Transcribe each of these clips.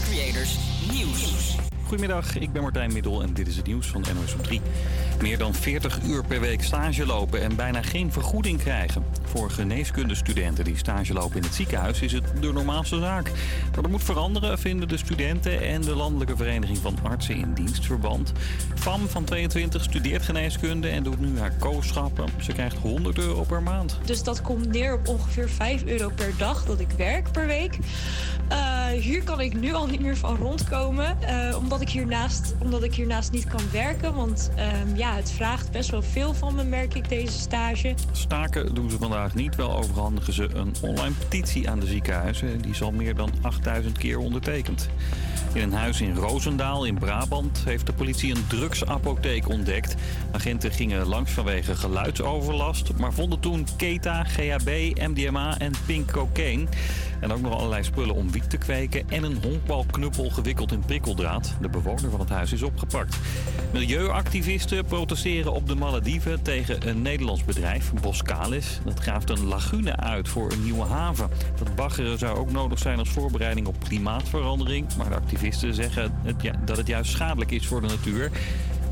creators. Nieuws. Goedemiddag, ik ben Martijn Middel en dit is het nieuws van NOS op 3. Meer dan 40 uur per week stage lopen en bijna geen vergoeding krijgen. Voor geneeskundestudenten die stage lopen in het ziekenhuis is het de normaalste zaak. Maar dat moet veranderen, vinden de studenten en de Landelijke Vereniging van Artsen in Dienstverband. FAM van 22 studeert geneeskunde en doet nu haar kooschappen. Ze krijgt 100 euro per maand. Dus dat komt neer op ongeveer 5 euro per dag dat ik werk per week. Uh, hier kan ik nu al niet meer van rondkomen, uh, omdat, ik hiernaast, omdat ik hiernaast niet kan werken. Want uh, ja, het vraagt best wel veel van me, merk ik, deze stage. Staken doen ze vandaag niet. Wel overhandigen ze een online petitie aan de ziekenhuizen. Die is al meer dan 8000 keer ondertekend. In een huis in Roosendaal in Brabant heeft de politie een drugsapotheek ontdekt. Agenten gingen langs vanwege geluidsoverlast, maar vonden toen keta, GHB, MDMA en pink cocaine. En ook nog allerlei spullen om wiet te kweken en een honkbalknuppel gewikkeld in prikkeldraad. De bewoner van het huis is opgepakt. Milieuactivisten protesteren op de Malediven tegen een Nederlands bedrijf, Boskalis. Dat graaft een lagune uit voor een nieuwe haven. Dat baggeren zou ook nodig zijn als voorbereiding op klimaatverandering. Maar de activisten zeggen dat het juist schadelijk is voor de natuur.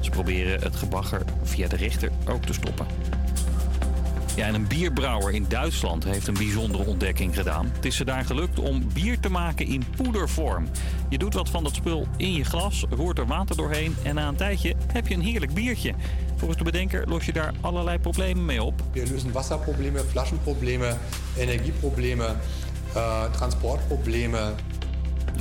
Ze proberen het gebagger via de rechter ook te stoppen. Ja, en een bierbrouwer in Duitsland heeft een bijzondere ontdekking gedaan. Het is ze daar gelukt om bier te maken in poedervorm. Je doet wat van dat spul in je glas, roert er water doorheen en na een tijdje heb je een heerlijk biertje. Volgens de bedenker los je daar allerlei problemen mee op. We lösen wasserproblemen, flaschenproblemen, energieproblemen, uh, transportproblemen.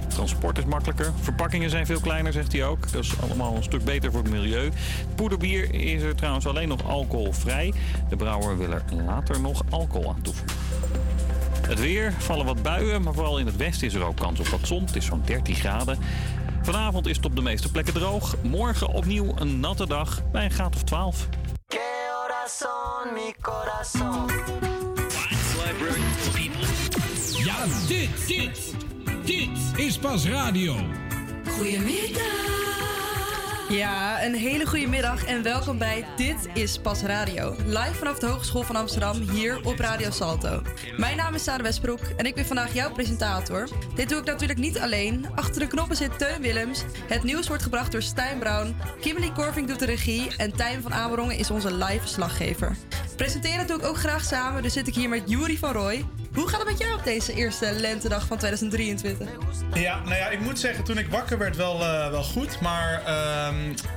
Transport is makkelijker. Verpakkingen zijn veel kleiner, zegt hij ook. Dat is allemaal een stuk beter voor het milieu. Poederbier is er trouwens alleen nog alcoholvrij. De brouwer wil er later nog alcohol aan toevoegen. Het weer, vallen wat buien, maar vooral in het westen is er ook kans op wat zon. Het is zo'n 13 graden. Vanavond is het op de meeste plekken droog. Morgen opnieuw een natte dag bij een graad of 12. Ja, dit, dit, dit is pas radio. Goedemiddag. Ja, een hele goede middag en welkom bij Dit is Pas Radio. Live vanaf de Hogeschool van Amsterdam, hier op Radio Salto. Mijn naam is Sarah Westbroek en ik ben vandaag jouw presentator. Dit doe ik natuurlijk niet alleen. Achter de knoppen zit Teun Willems. Het nieuws wordt gebracht door Stijn Brown. Kimberly Korving doet de regie en Tijn van Amerongen is onze live verslaggever. Presenteren doe ik ook graag samen, dus zit ik hier met Juri van Roy. Hoe gaat het met jou op deze eerste lentedag van 2023? Ja, nou ja, ik moet zeggen, toen ik wakker werd wel, uh, wel goed. Maar uh,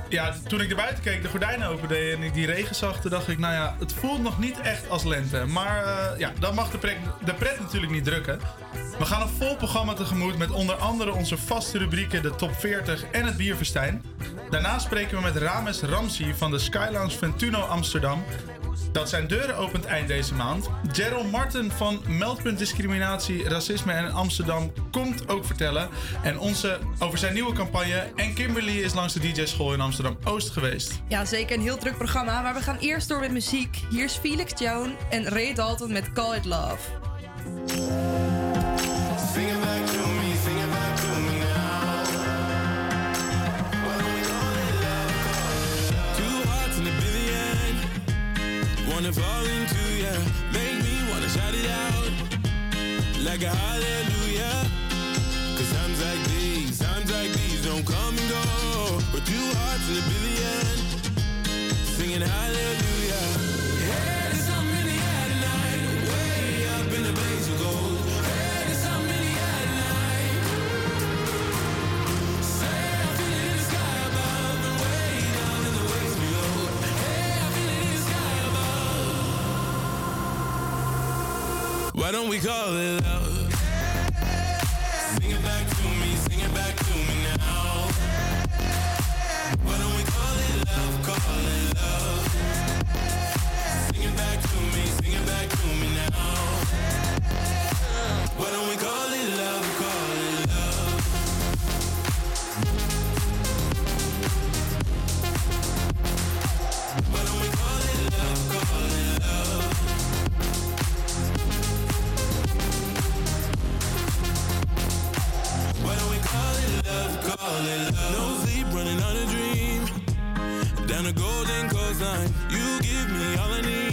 ja, toen ik er buiten keek, de gordijnen opendeed en ik die regen zag, toen dacht ik, nou ja, het voelt nog niet echt als lente. Maar uh, ja, dat mag de pret, de pret natuurlijk niet drukken. We gaan een vol programma tegemoet met onder andere onze vaste rubrieken de top 40 en het bierverstijn. Daarna spreken we met Rames Ramsi van de Skylounge Ventuno Amsterdam dat zijn deuren opent eind deze maand. Gerald Martin van Meldpunt Discriminatie, Racisme en Amsterdam komt ook vertellen. En onze over zijn nieuwe campagne. En Kimberly is langs de DJ-school in Amsterdam Oost geweest. Ja, zeker een heel druk programma. Maar we gaan eerst door met muziek. Hier is Felix Joan en Ray Dalton met Call It Love. Wanna fall into ya. Make me wanna shout it out like a hallelujah. Cause times like these, times like these don't come and go. But two hearts in a billion, singing hallelujah. Why don't we call it love? Down a golden coastline, you give me all I need.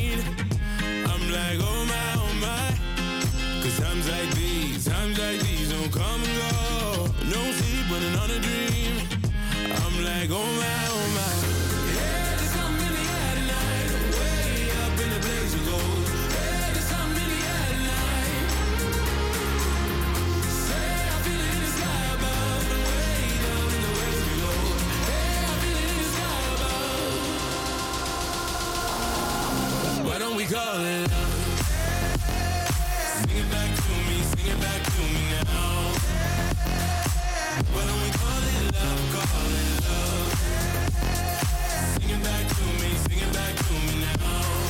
calling out. Sing it back to me, sing it back to me now. Why don't we call it love, call it love? Sing it back to me, sing it back to me now.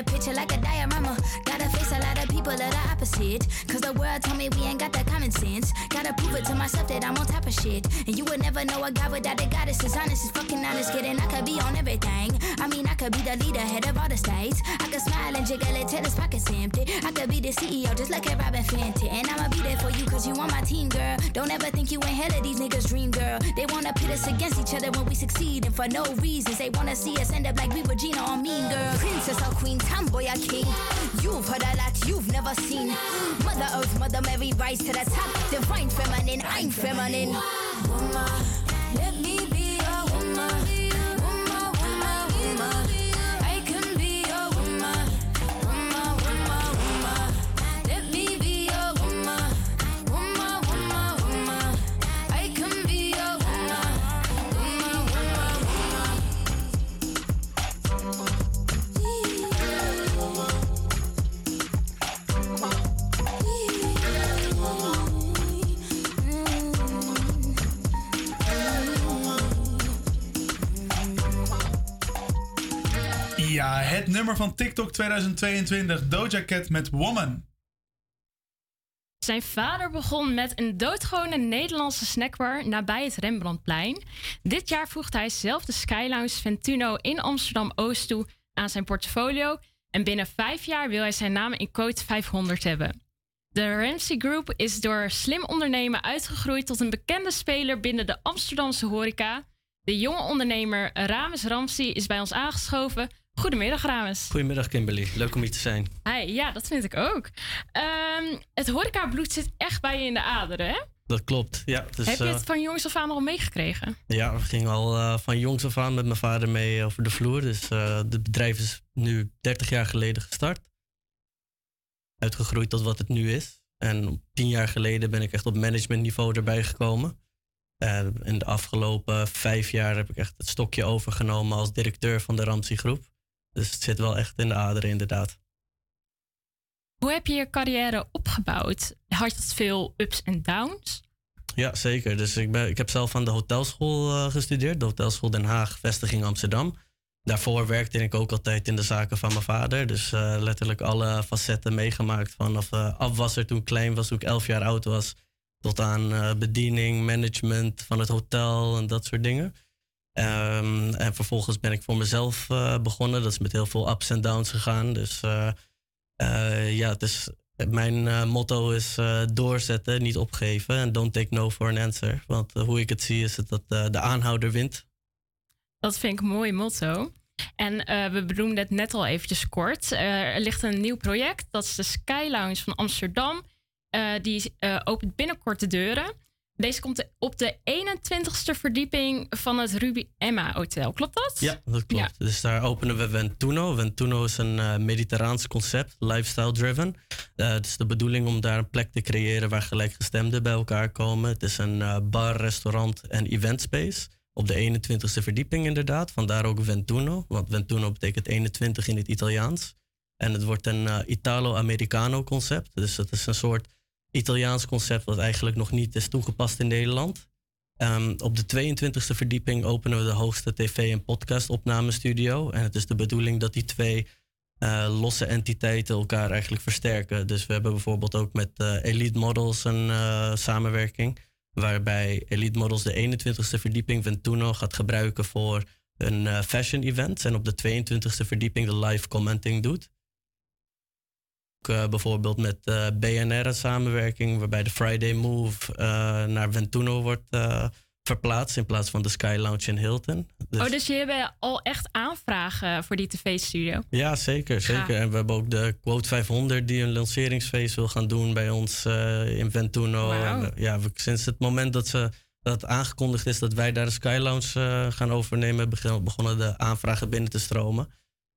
a picture like a diorama opposite. Cause the world told me we ain't got that common sense. Gotta prove it to myself that I'm on top of shit. And you would never know a guy without a goddess is honest, is fucking honest, kidding. I could be on everything. I mean, I could be the leader, head of all the states. I could smile and jiggle it till his pockets empty. I could be the CEO, just like a Robin Fenty. And I'ma be there for you, cause you on my team, girl. Don't ever think you ain't hell of these niggas' dream, girl. They wanna pit us against each other when we succeed, and for no reasons. They wanna see us end up like we Regina or Mean Girl. Princess or Queen, tomboy or king. You've heard a lot you've never seen. Mother Earth, Mother Mary, rise to the top. Divine feminine, I'm feminine. woman. Nummer van TikTok 2022, Doja Cat met Woman. Zijn vader begon met een doodgewone Nederlandse snackbar nabij het Rembrandtplein. Dit jaar voegde hij zelf de Sky Lounge Ventuno in Amsterdam-Oost toe aan zijn portfolio. En binnen vijf jaar wil hij zijn naam in code 500 hebben. De Ramsey Group is door slim ondernemen uitgegroeid tot een bekende speler binnen de Amsterdamse horeca. De jonge ondernemer Rames Ramsey is bij ons aangeschoven. Goedemiddag, Rames. Goedemiddag Kimberly, leuk om hier te zijn. Hi, ja, dat vind ik ook. Ehm, het horecabloed zit echt bij je in de aderen, hè? Dat klopt, ja. Dus, Heb je eh, het van jongs af aan al meegekregen? ja, we gingen al eh, van jongs af aan met mijn vader mee over de vloer. Dus eh het bedrijf is nu 30 jaar geleden gestart. Uitgegroeid tot wat het nu is. En tien jaar geleden ben ik echt op managementniveau erbij gekomen. En in de afgelopen vijf jaar heb ik echt het stokje overgenomen als directeur van de Ramsey Groep. Dus het zit wel echt in de aderen, inderdaad. Hoe heb je je carrière opgebouwd? Had het veel ups en downs? Ja, zeker. Dus ik, ben, ik heb zelf aan de hotelschool eh, gestudeerd. De hotelschool Den Haag, vestiging Amsterdam. Daarvoor werkte ik ook altijd in de zaken van mijn vader. Dus eh, letterlijk alle facetten meegemaakt. Vanaf eh, afwasser toen ik klein was, toen ik elf jaar oud was. Tot aan bediening, management van het hotel en dat soort dingen. Ehm, en vervolgens ben ik voor mezelf eh, begonnen. Dat is met heel veel ups en downs gegaan. Dus eh, eh, ja, het is Mijn motto is doorzetten, niet opgeven. En don't take no for an answer. Want hoe ik het zie is het dat de aanhouder wint. Dat vind ik een mooi motto. En we benoemden het net al eventjes kort. Er ligt een nieuw project. Dat is de Sky Lounge van Amsterdam. Die opent binnenkort de deuren. Deze komt op de 21ste verdieping van het Ruby Emma Hotel. Klopt dat? Ja, dat klopt. Dus daar openen we Ventuno. Ventuno is een eh, mediterraans concept, lifestyle driven. Eh, het is de bedoeling om daar een plek te creëren waar gelijkgestemden bij elkaar komen. Het is een eh, bar, restaurant en event space. Op de 21ste verdieping inderdaad. Vandaar ook Ventuno. Want Ventuno betekent 21 in het Italiaans. En het wordt een Italo-Americano concept. Dus het is een soort Italiaans concept wat eigenlijk nog niet is toegepast in Nederland. Ehm, op de 22e verdieping openen we de hoogste tv- en podcast-opnamestudio. En het is de bedoeling dat die twee eh, losse entiteiten elkaar eigenlijk versterken. Dus we hebben bijvoorbeeld ook met eh, Elite Models een eh, samenwerking. Waarbij Elite Models de 21e verdieping Ventuno gaat gebruiken voor een fashion event. En op de 22e verdieping de live commenting doet. Ook, eh, bijvoorbeeld met eh, BNR een samenwerking waarbij de Friday Move eh, naar Ventuno wordt verplaatst in plaats van de Sky Lounge in Hilton. Dus- Oh, dus jullie hebben al echt aanvragen voor die tv-studio? ja, zeker, zeker. En we hebben ook de Quote 500 die een lanceringsfeest wil gaan doen bij ons in Ventuno. En, eh, ja, we- sinds het moment dat, ze, dat aangekondigd is dat wij daar de Sky Lounge gaan overnemen, begonnen de aanvragen binnen te stromen.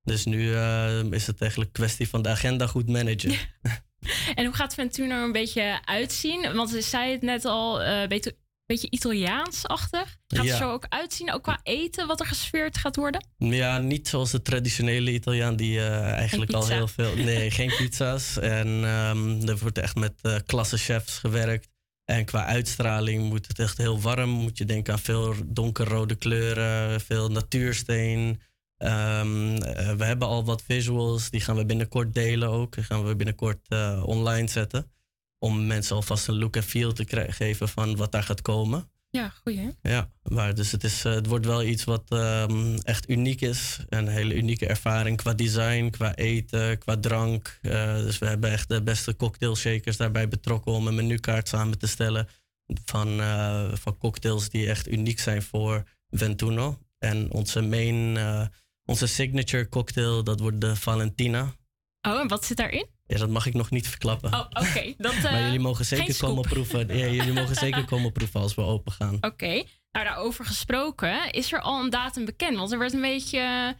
Dus nu eh, is het eigenlijk kwestie van de agenda goed managen. En hoe gaat Ventuno er een beetje uitzien? Want ze zei het net al, eh, een beetje, beetje Italiaans-achtig. Gaat Ja. het zo ook uitzien? Ook qua eten, wat er gesfeerd gaat worden? Ja, niet zoals de traditionele Italiaan die eh, eigenlijk al heel veel... Nee, geen pizza's. En ehm, er wordt echt met eh klasse chefs gewerkt. En qua uitstraling moet het echt heel warm. Moet je denken aan veel donkerrode kleuren, veel natuursteen. Ehm, eh, we hebben al wat visuals, die gaan we binnenkort delen ook. Die gaan we binnenkort eh, online zetten. Om mensen alvast een look en feel te geven van wat daar gaat komen. Ja, goeie. hè? Ja, maar dus het, is, eh, het wordt wel iets wat ehm, echt uniek is. Een hele unieke ervaring qua design, qua eten, qua drank. Dus we hebben echt de beste cocktail shakers daarbij betrokken om een menukaart samen te stellen. Van, van cocktails die echt uniek zijn voor Ventuno. En onze main, onze signature cocktail, dat wordt de Valentina. Oh, en wat zit daarin? Ja, dat mag ik nog niet verklappen. Oh, oké. Maar eh, jullie mogen zeker komen proeven. Ja, jullie mogen zeker komen proeven als we open gaan. Oké, nou daarover gesproken, is er al een datum bekend? Want er werd een beetje.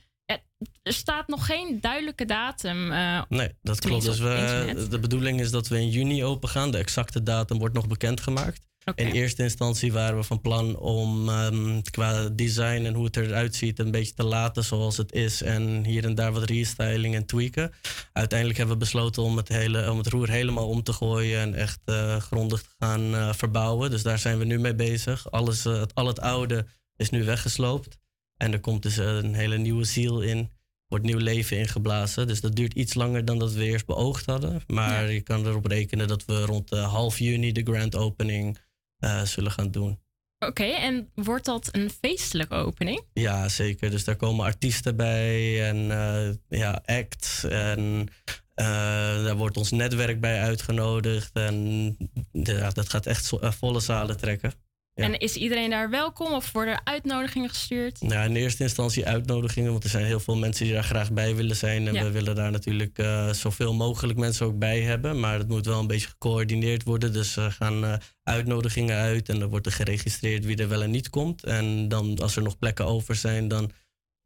Er staat nog geen duidelijke datum. eh, Nee, dat klopt. Dus we, de bedoeling is dat we in juni open gaan. De exacte datum wordt nog bekendgemaakt. In eerste instantie waren we van plan om ehm, qua design en hoe het eruit ziet een beetje te laten zoals het is. En hier en daar wat restyling en tweaken. Uiteindelijk hebben we besloten om het, hele, om het roer helemaal om te gooien en echt eh, grondig te gaan eh, verbouwen. Dus daar zijn we nu mee bezig. Alles, het, al het oude is nu weggesloopt. En er komt dus een hele nieuwe ziel in. Wordt nieuw leven ingeblazen. Dus dat duurt iets langer dan dat we eerst beoogd hadden. Maar je kan erop rekenen dat we rond eh, half juni de grand opening eh, zullen gaan doen. Oké, en wordt dat een feestelijke opening? Ja, zeker. Dus daar komen artiesten bij en eh, ja, acts. En daar wordt ons netwerk bij uitgenodigd. En ja, dat gaat echt volle zalen trekken. Ja. En is iedereen daar welkom of worden er uitnodigingen gestuurd? Ja, in eerste instantie uitnodigingen, want er zijn heel veel mensen die daar graag bij willen zijn. En Ja. we willen daar natuurlijk eh, zoveel mogelijk mensen ook bij hebben. Maar het moet wel een beetje gecoördineerd worden. Dus er gaan eh, uitnodigingen uit en dan wordt er geregistreerd wie er wel en niet komt. En dan als er nog plekken over zijn, dan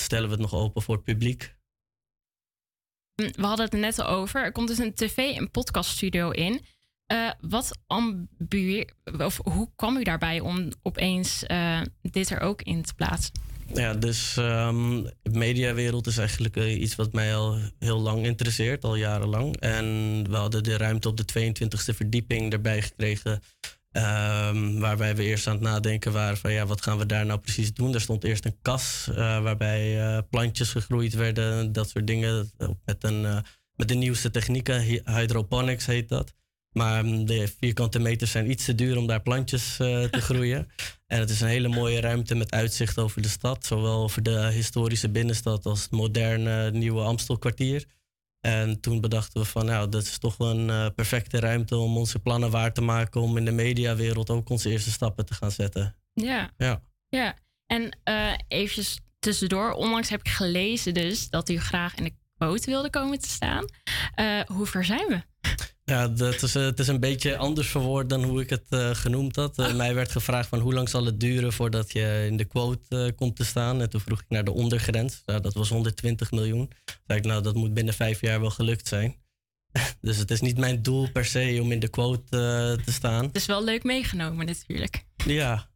stellen we het nog open voor het publiek. We hadden het net al over. Er komt dus een tv- en podcaststudio in. Eh, wat of hoe kwam u daarbij om opeens eh, dit er ook in te plaatsen? Ja, dus ehm, de mediawereld is eigenlijk eh, iets wat mij al heel lang interesseert, al jarenlang. En we hadden de ruimte op de 22e verdieping erbij gekregen. ehm, waarbij we eerst aan het nadenken waren van ja, wat gaan we daar nou precies doen? Er stond eerst een kas waarbij plantjes gegroeid werden, dat soort dingen. Met, een, met de nieuwste technieken, hy- hydroponics heet dat. Maar mm, de vierkante meters zijn iets te duur om daar plantjes eh, te groeien. En het is een hele mooie ruimte met uitzicht over de stad. Zowel over de historische binnenstad als het moderne nieuwe Amstelkwartier. En toen bedachten we van, nou, dat is toch wel een eh, perfecte ruimte om onze plannen waar te maken. Om in de mediawereld ook onze eerste stappen te gaan zetten. Ja. Ja. Ja, en eh eventjes tussendoor. Onlangs heb ik gelezen dus dat u graag in de quote wilde komen te staan. Hoe ver zijn we? Ja, dat is, eh, het is een beetje anders verwoord dan hoe ik het eh, genoemd had. Eh, mij werd gevraagd van hoe lang zal het duren voordat je in de quote komt te staan. En toen vroeg ik naar de ondergrens. Nou, dat was 120 miljoen. Toen zei ik, nou, dat moet binnen vijf jaar wel gelukt zijn. dus het is niet mijn doel per se om in de quote te staan. Het is wel leuk meegenomen natuurlijk. Ja,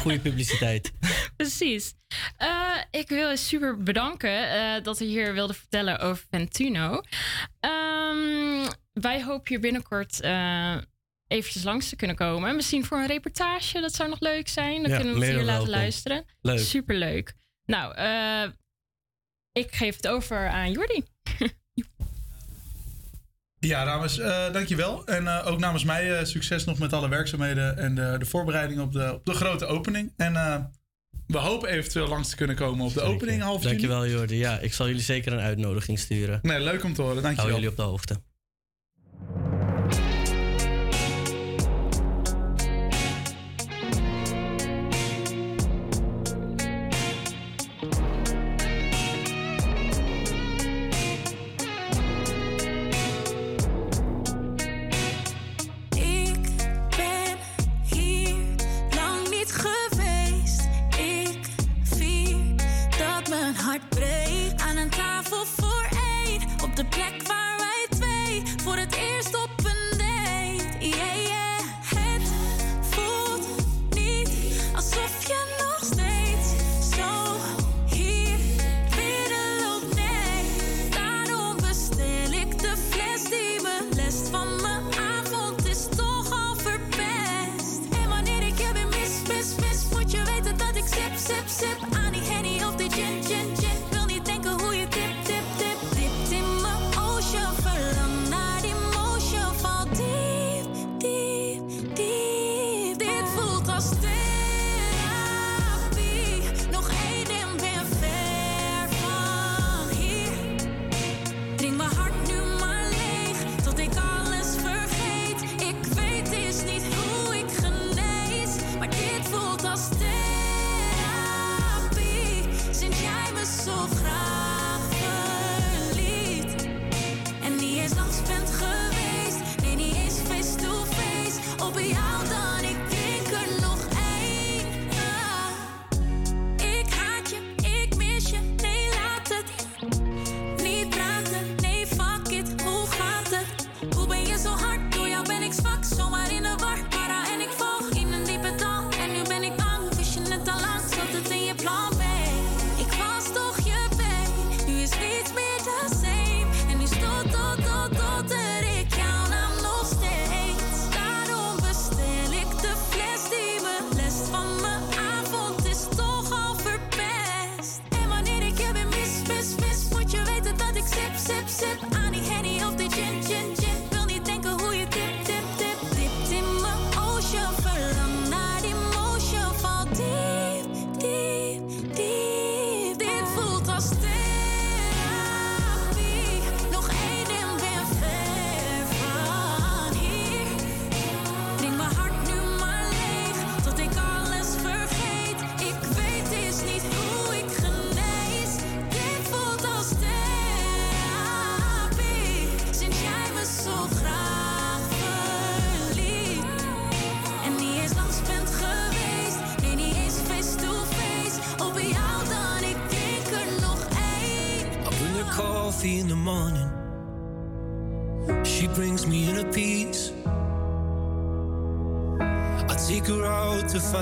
goede publiciteit. Precies. Eh, ik wil je super bedanken eh, dat u hier wilde vertellen over Ventuno. Ehm, wij hopen hier binnenkort eh eventjes langs te kunnen komen. Misschien voor een reportage, dat zou nog leuk zijn. Dan Ja, kunnen we het hier laten welkom. luisteren. Leuk. Superleuk. Nou, eh, ik geef het over aan Jordi. Ja, dames, eh dankjewel. En eh, ook namens mij eh, succes nog met alle werkzaamheden en de, de voorbereiding op de, op de grote opening. En eh, we hopen eventueel langs te kunnen komen op de opening half juni. Dankjewel Jordi. Ja, ik zal jullie zeker een uitnodiging sturen. Nee, leuk om te horen. Hou Dankjewel. jullie op de hoogte.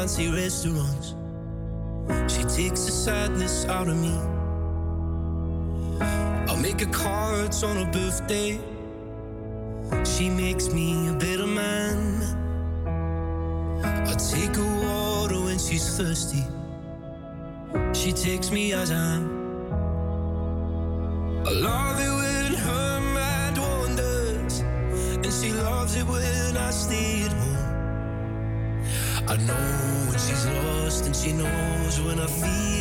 Fancy restaurants. She takes the sadness out of me. I'll make her cards on her birthday. She makes me a better man. I take her water when she's thirsty. She takes me as I she knows when I feel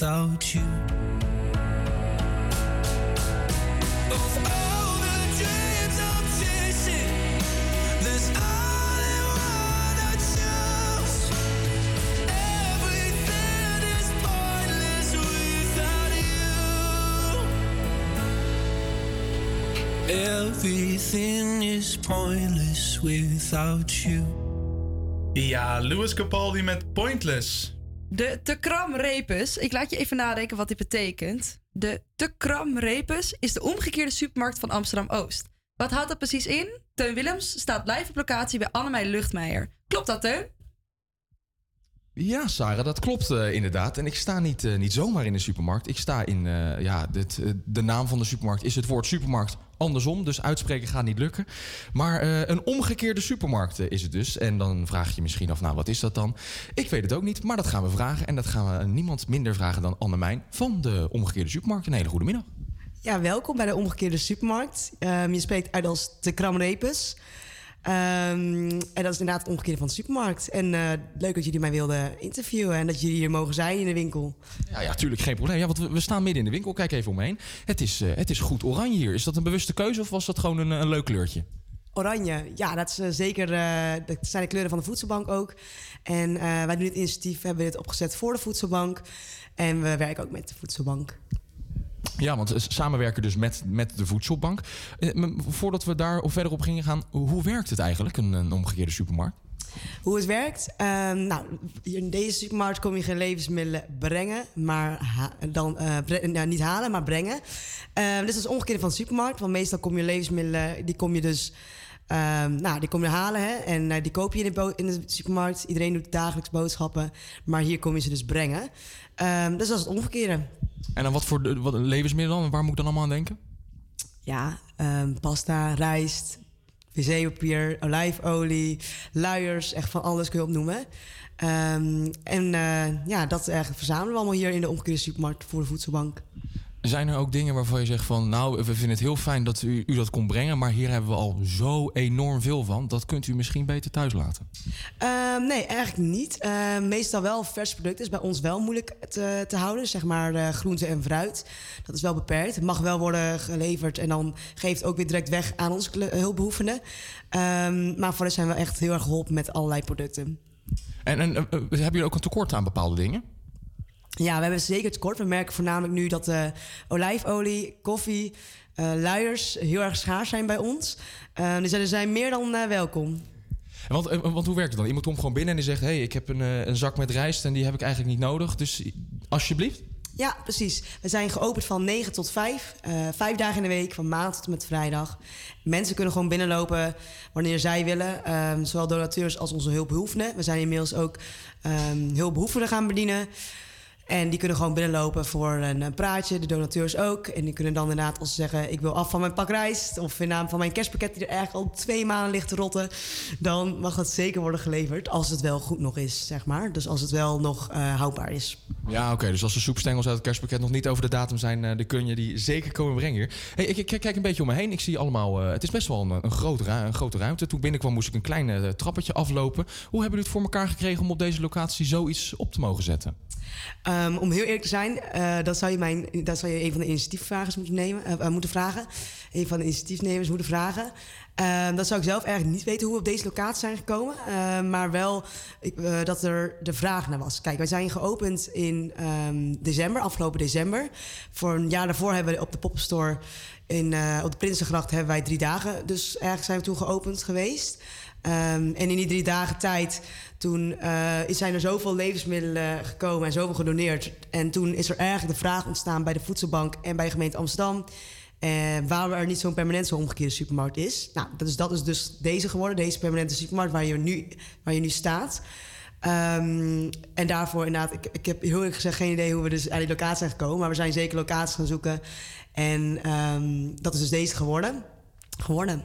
Without you. Everything is pointless without you. Ja, Louis Capaldi met Pointless. De te kram repus. Ik laat je even nadenken wat dit betekent. De te kram repus is de omgekeerde supermarkt van Amsterdam-Oost. Wat houdt dat precies in? Teun Willems staat live op locatie bij Annemij Luchtmeijer. Klopt dat, Teun? Ja, Sarah, dat klopt eh, inderdaad. En ik sta niet, eh, niet zomaar in de supermarkt. Ik sta in, eh, ja, dit, de naam van de supermarkt is het woord supermarkt andersom. Dus uitspreken gaat niet lukken. Maar eh, een omgekeerde supermarkt eh, is het dus. En dan vraag je misschien af, nou, wat is dat dan? Ik weet het ook niet, maar dat gaan we vragen. En dat gaan we niemand minder vragen dan Annemijn van de omgekeerde supermarkt. Een hele goede middag. Ja, welkom bij de Omgekeerde Supermarkt. Ehm, je spreekt uit als de Kramrepus. Ehm en dat is inderdaad het omgekeerde van de supermarkt. En eh, leuk dat jullie mij wilden interviewen en dat jullie hier mogen zijn in de winkel. Ja, ja, tuurlijk, geen probleem. Ja, want we, we staan midden in de winkel. Kijk even omheen. Het is, eh, het is goed oranje hier. Is dat een bewuste keuze of was dat gewoon een, een leuk kleurtje? Oranje, ja, dat is eh, zeker. dat zijn de kleuren van de voedselbank ook. En wij doen dit initiatief, hebben dit opgezet voor de voedselbank. En we werken ook met de voedselbank. Ja, want eh, samenwerken dus met, met de voedselbank. Eh, Voordat we daar verder op gingen gaan, hoe werkt het eigenlijk, een, omgekeerde supermarkt? Hoe het werkt? Ehm, nou, in deze supermarkt kom je geen levensmiddelen brengen, maar dan, eh, nou, niet halen, maar brengen. Ehm, dus dat is het omgekeerde van de supermarkt, want meestal kom je levensmiddelen, die kom je dus, ehm, nou, die kom je halen hè, en die koop je in in de supermarkt. Iedereen doet dagelijks boodschappen, maar hier kom je ze dus brengen. Ehm, dus dat is het omgekeerde. En dan wat voor de, wat, levensmiddelen dan? Waar moet ik dan allemaal aan denken? Ja, ehm, pasta, rijst, wc-papier, olijfolie, luiers, echt van alles kun je opnoemen. Ehm, en eh, ja, dat eigenlijk verzamelen we allemaal hier in de omgekeerde supermarkt voor de voedselbank. Zijn er ook dingen waarvan je zegt van... nou, we vinden het heel fijn dat u, u dat kon brengen... maar hier hebben we al zo enorm veel van... dat kunt u misschien beter thuis laten. Ehm, nee, eigenlijk niet. Ehm, meestal wel vers producten is bij ons wel moeilijk te, te houden. Zeg maar eh, groente en fruit. Dat is wel beperkt. Het mag wel worden geleverd en dan geeft ook weer direct weg aan onze hulpbehoevenden. Ehm, maar voor de zijn we echt heel erg geholpen met allerlei producten. En, en eh, eh, hebben jullie ook een tekort aan bepaalde dingen? Ja, we hebben zeker tekort. We merken voornamelijk nu dat eh, olijfolie, koffie, eh, luiers heel erg schaars zijn bij ons. Eh, dus er zijn meer dan welkom. Want, want hoe werkt het dan? Iemand komt gewoon binnen en die zegt... hé, hey, ik heb een, een zak met rijst en die heb ik eigenlijk niet nodig. Dus alsjeblieft. Ja, precies. We zijn geopend van 9 tot 5. eh, vijf dagen in de week, van maandag tot en met vrijdag. Mensen kunnen gewoon binnenlopen wanneer zij willen. ehm, zowel donateurs als onze hulpbehoevenden. We zijn inmiddels ook ehm hulpbehoevenden gaan bedienen. En die kunnen gewoon binnenlopen voor een, eh, praatje. De donateurs ook. En die kunnen dan inderdaad als ze zeggen... ik wil af van mijn pak rijst... of in naam van mijn kerstpakket die er eigenlijk al twee maanden ligt te rotten... dan mag dat zeker worden geleverd. Als het wel goed nog is, zeg maar. Dus als het wel nog eh, houdbaar is. Ja, oké. dus als de soepstengels uit het kerstpakket nog niet over de datum zijn, eh, dan kun je die zeker komen brengen hier. Hey, ik, ik kijk een beetje om me heen. Ik zie allemaal. eh, het is best wel een, een, een grote ruimte. Toen binnenkwam moest ik een klein eh, trappetje aflopen. Hoe hebben jullie het voor elkaar gekregen om op deze locatie zoiets op te mogen zetten? Ehm, om heel eerlijk te zijn, dat, zou je mijn, dat zou je een van de initiatiefvragers moeten, nemen, moeten vragen. Een van de initiatiefnemers moeten vragen. Ehm, dat zou ik zelf eigenlijk niet weten hoe we op deze locatie zijn gekomen. Ehm, maar wel eh, dat er de vraag naar was. Kijk, wij zijn geopend in ehm, december, afgelopen december. Voor een jaar daarvoor hebben we op de Poppenstore in, eh, op de Prinsengracht hebben wij drie dagen. Dus eigenlijk zijn we toen geopend geweest. En in die drie dagen tijd, toen eh, zijn er zoveel levensmiddelen gekomen en zoveel gedoneerd. En toen is er eigenlijk de vraag ontstaan bij de Voedselbank en bij de gemeente Amsterdam. Eh, waarom er niet zo'n permanent zo'n omgekeerde supermarkt is. Nou, dat is, dus deze geworden, deze permanente supermarkt waar je nu, waar je nu staat. Ehm, en daarvoor inderdaad, ik, ik heb heel eerlijk gezegd geen idee hoe we dus aan die locatie zijn gekomen. Maar we zijn zeker locaties gaan zoeken. En ehm, dat is dus deze geworden. Geworden.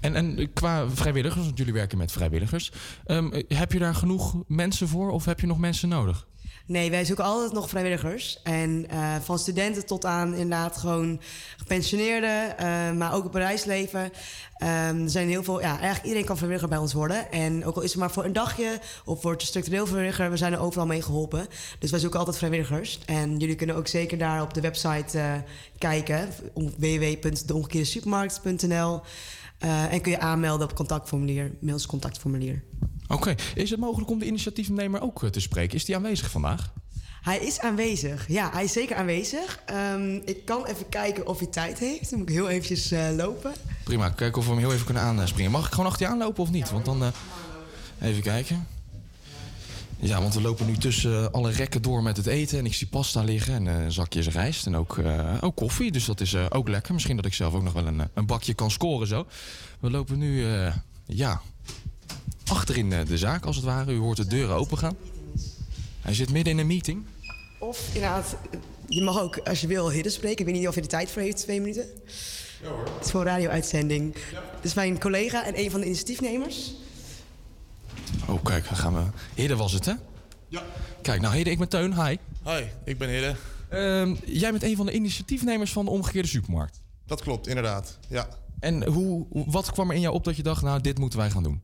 En, en qua vrijwilligers, want jullie werken met vrijwilligers. ehm, heb je daar genoeg mensen voor of heb je nog mensen nodig? Nee, wij zoeken altijd nog vrijwilligers. En eh, van studenten tot aan inderdaad gewoon gepensioneerden, eh, maar ook op bedrijfsleven. Ehm, er zijn heel veel, ja, eigenlijk iedereen kan vrijwilliger bij ons worden. En ook al is het maar voor een dagje of wordt structureel vrijwilliger, we zijn er overal mee geholpen. Dus wij zoeken altijd vrijwilligers. En jullie kunnen ook zeker daar op de website eh, kijken, om www.deomgekeerdesupermarkt.nl. En kun je aanmelden op contactformulier, mails contactformulier. Oké, is het mogelijk om de initiatiefnemer ook eh, te spreken? Is die aanwezig vandaag? Hij is aanwezig. Ja, hij is zeker aanwezig. Ehm, ik kan even kijken of hij tijd heeft. Dan moet ik heel eventjes eh, lopen. Prima, kijken of we hem heel even kunnen aanspringen. Mag ik gewoon achter je aanlopen of niet? Want dan. eh, even kijken. Ja, want we lopen nu tussen alle rekken door met het eten. En ik zie pasta liggen en zakjes rijst en ook, ook koffie. Dus dat is ook lekker. Misschien dat ik zelf ook nog wel een, een bakje kan scoren zo. We lopen nu, ja, achterin eh, de zaak als het ware. U hoort de deuren open gaan. Hij zit midden in een meeting. Of inderdaad, je mag ook als je wil hidden spreken. Ik weet niet of je er tijd voor heeft, twee minuten. Ja hoor. Het is voor een radio-uitzending. Dit is mijn collega en een van de initiatiefnemers. Oh, kijk, dan gaan we. Hidde was het, hè? Ja. Kijk, nou, Hidde, ik ben Teun. Hi. Hi, ik ben Hidde. Ehm, jij bent een van de initiatiefnemers van de omgekeerde supermarkt. Dat klopt, inderdaad. Ja. En hoe, wat kwam er in jou op dat je dacht, nou, dit moeten wij gaan doen?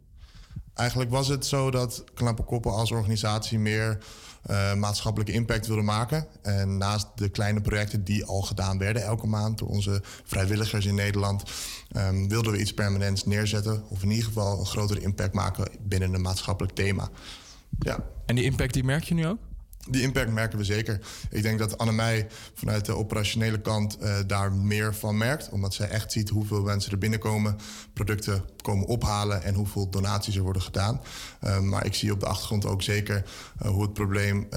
Eigenlijk was het zo dat Knappe Koppen als organisatie meer eh, maatschappelijke impact wilde maken. En naast de kleine projecten die al gedaan werden elke maand door onze vrijwilligers in Nederland, ehm, wilden we iets permanents neerzetten. Of in ieder geval een grotere impact maken binnen een maatschappelijk thema. Ja. En die impact die merk je nu ook? Die impact merken we zeker. Ik denk dat Annemij vanuit de operationele kant eh, daar meer van merkt. Omdat zij echt ziet hoeveel mensen er binnenkomen, producten komen ophalen en hoeveel donaties er worden gedaan. Eh, maar ik zie op de achtergrond ook zeker eh, hoe het probleem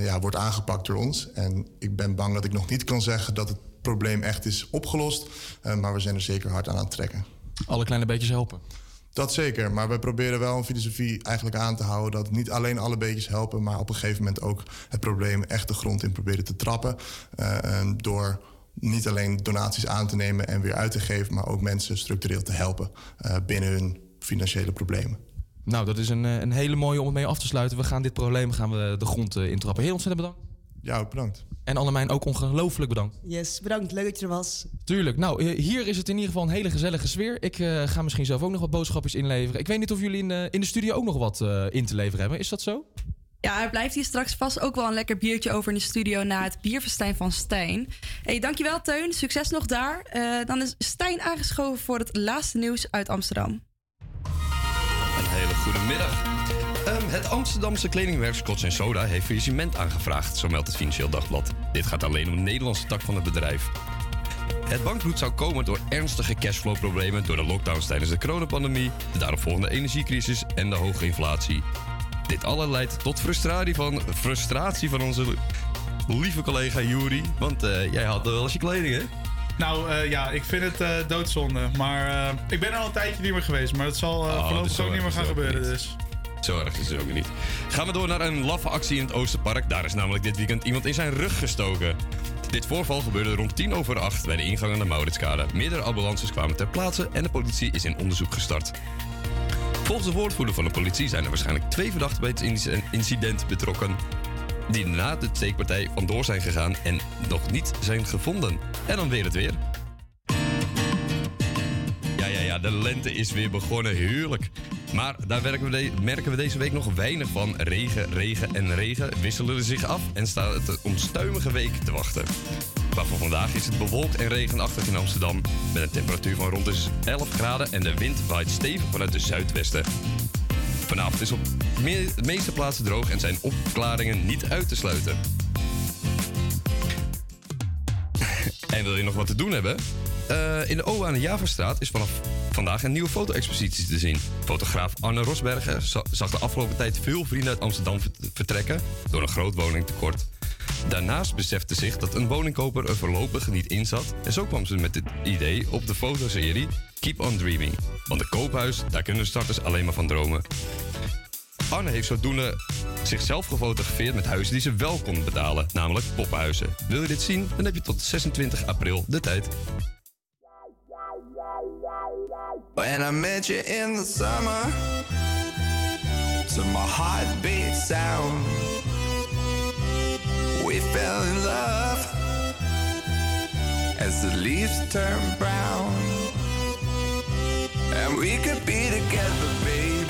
ja, wordt aangepakt door ons. En ik ben bang dat ik nog niet kan zeggen dat het probleem echt is opgelost. Maar we zijn er zeker hard aan aan het trekken. Alle kleine beetjes helpen. Dat zeker, maar we proberen wel een filosofie eigenlijk aan te houden... dat niet alleen alle beetjes helpen, maar op een gegeven moment ook het probleem echt de grond in proberen te trappen. eh, door niet alleen donaties aan te nemen en weer uit te geven... maar ook mensen structureel te helpen eh, binnen hun financiële problemen. Nou, dat is een, eh, een hele mooie om het mee af te sluiten. We gaan dit probleem gaan we de grond eh, intrappen. Heel ontzettend bedankt. Ja, ook bedankt. En Annemijn ook ongelooflijk bedankt. Yes, bedankt. Leuk dat je er was. Tuurlijk. Nou, eh, hier is het in ieder geval een hele gezellige sfeer. Ik eh, ga misschien zelf ook nog wat boodschapjes inleveren. Ik weet niet of jullie in, de in de studio ook nog wat eh, in te leveren hebben. Is dat zo? Ja, er blijft hier straks vast ook wel een lekker biertje over in de studio na het bierfestijn van Stijn. Hey, dankjewel Teun, succes nog daar. Eh, dan is Stijn aangeschoven voor het laatste nieuws uit Amsterdam. Een hele goede middag. Het Amsterdamse kledingmerk Scotch Soda heeft faillissement aangevraagd, zo meldt het Financieel Dagblad. Dit gaat alleen om de Nederlandse tak van het bedrijf. Het bankroet zou komen door ernstige cashflow-problemen door de lockdowns tijdens de coronapandemie, de daaropvolgende energiecrisis en de hoge inflatie. Dit alle leidt tot frustratie van, frustratie van onze lieve collega Juri. Want eh, jij had wel eens je kleding, hè? Nou eh, ja, ik vind het eh, doodzonde. Maar ik ben er al een tijdje niet meer geweest. Maar het zal eh Oh, voorlopig zo ook niet meer gaan gebeuren. niet. Dus. Zo erg is het ook niet. Gaan we door naar een laffe actie in het Oosterpark. Daar is namelijk dit weekend iemand in zijn rug gestoken. Dit voorval gebeurde rond tien over acht bij de ingang aan de Mauritskade. Meerdere ambulances kwamen ter plaatse en de politie is in onderzoek gestart. Volgens de woordvoerder van de politie zijn er waarschijnlijk twee verdachten bij het inci- incident betrokken. Die na de steekpartij vandoor zijn gegaan en nog niet zijn gevonden. En dan weer het weer. Ja, ja, de lente is weer begonnen. Heerlijk. Maar daar we merken we deze week nog weinig van. Regen, regen en regen wisselen zich af en staat het een onstuimige week te wachten. Maar voor vandaag is het bewolkt en regenachtig in Amsterdam. Met een temperatuur van rond de 11 graden en de wind waait stevig vanuit de zuidwesten. Vanavond is op de meeste plaatsen droog en zijn opklaringen niet uit te sluiten. En wil je nog wat te doen hebben? Eh, in de OA aan de Javastraat is vanaf vandaag een nieuwe foto-expositie te zien. Fotograaf Arne Rosbergen za- zag de afgelopen tijd veel vrienden uit Amsterdam vert- vertrekken door een groot woningtekort. Daarnaast besefte zich dat een woningkoper er voorlopig niet in zat. En zo kwam ze met het idee op de fotoserie Keep on Dreaming. Want een koophuis, daar kunnen starters alleen maar van dromen. Arne heeft zodoende zichzelf gefotografeerd met huizen die ze wel kon betalen, namelijk poppenhuizen. Wil je dit zien? Dan heb je tot 26 april de tijd. When I met you in the summer, to my heartbeat sound, we fell in love as the leaves turn brown. And we could be together, baby,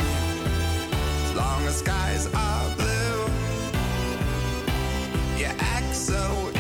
as long as skies are blue. You act so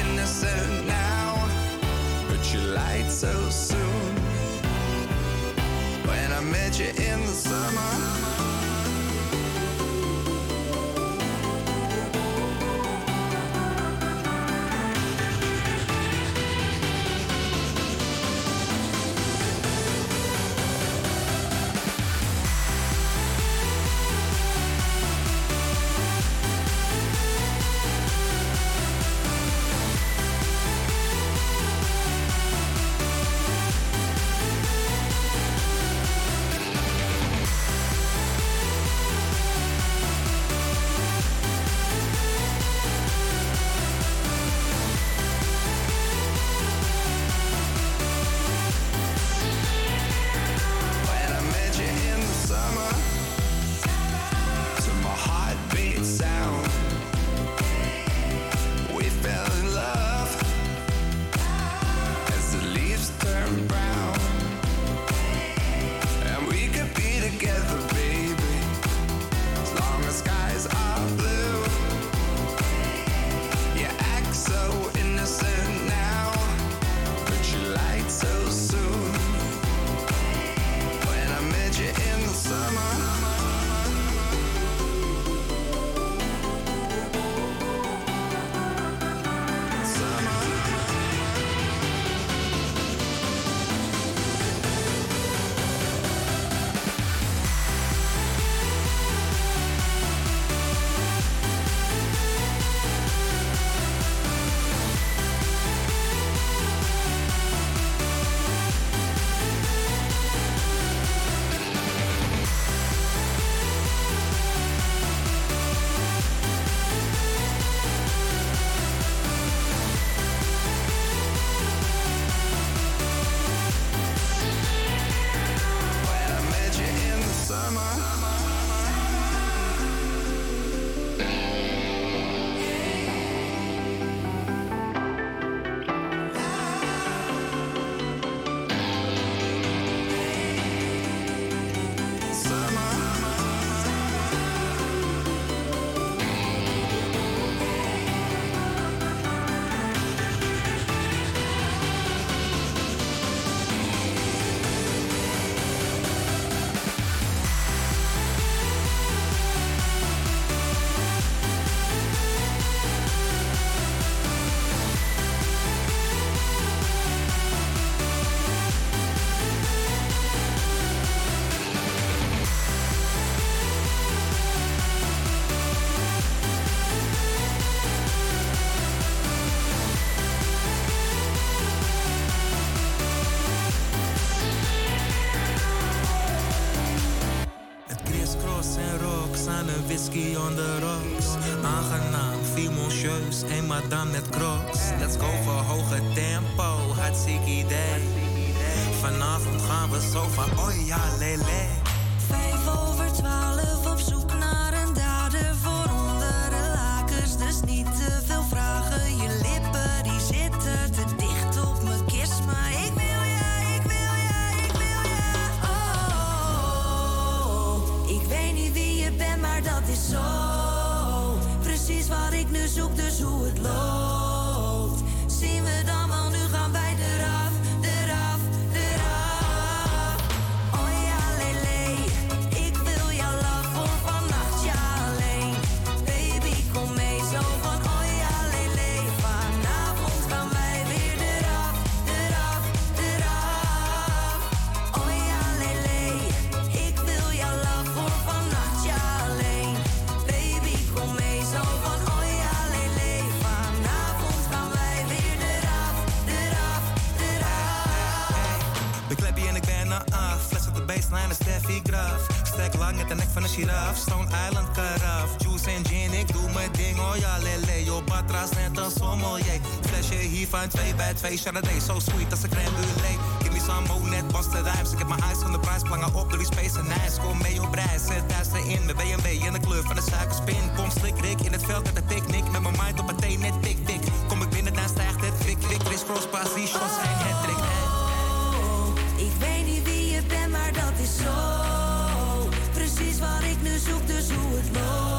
madame 2 bij 2. Chardonnay, so sweet als een crème brûlée. Give me some more, net was de rijms. Ik heb mijn eyes van de prijs. Plangen op door die space en nice. Kom mee op reis. Zet duister in. Met BMW in de kleur van de suikerspin. Kom slik, rik in het veld met een picknick. Met mijn mind op een thee, net tik, tik. Kom ik binnen, dan stijgt het. Kwik, kwik, criss, cross, pass, die shots zijn het trick. Ik weet niet wie je bent, maar dat is zo. Precies wat ik nu zoek, dus hoe het loopt.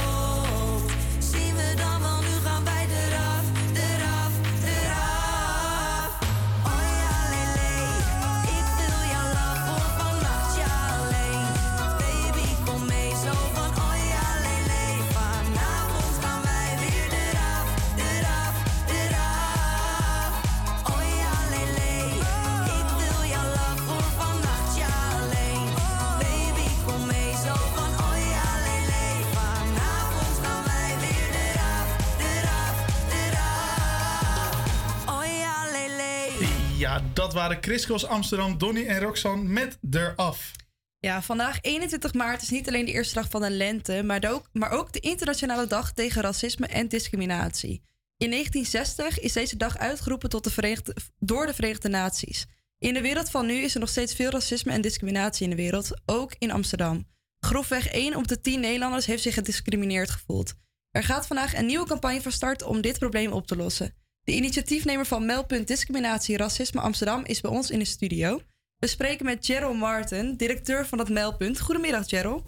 Dat waren Chris Amsterdam, Donny en Roxanne met Eraf. Ja, vandaag 21 maart is niet alleen de eerste dag van de lente, maar ook, maar ook de internationale dag tegen racisme en discriminatie. In 1960 is deze dag uitgeroepen tot de Verenigde, door de Verenigde Naties. In de wereld van nu is er nog steeds veel racisme en discriminatie in de wereld, ook in Amsterdam. Grofweg 1 op de 10 Nederlanders heeft zich gediscrimineerd gevoeld. Er gaat vandaag een nieuwe campagne van start om dit probleem op te lossen. De initiatiefnemer van Meldpunt Discriminatie Racisme Amsterdam is bij ons in de studio. We spreken met Gerald Martin, directeur van dat meldpunt. Goedemiddag, Gerald.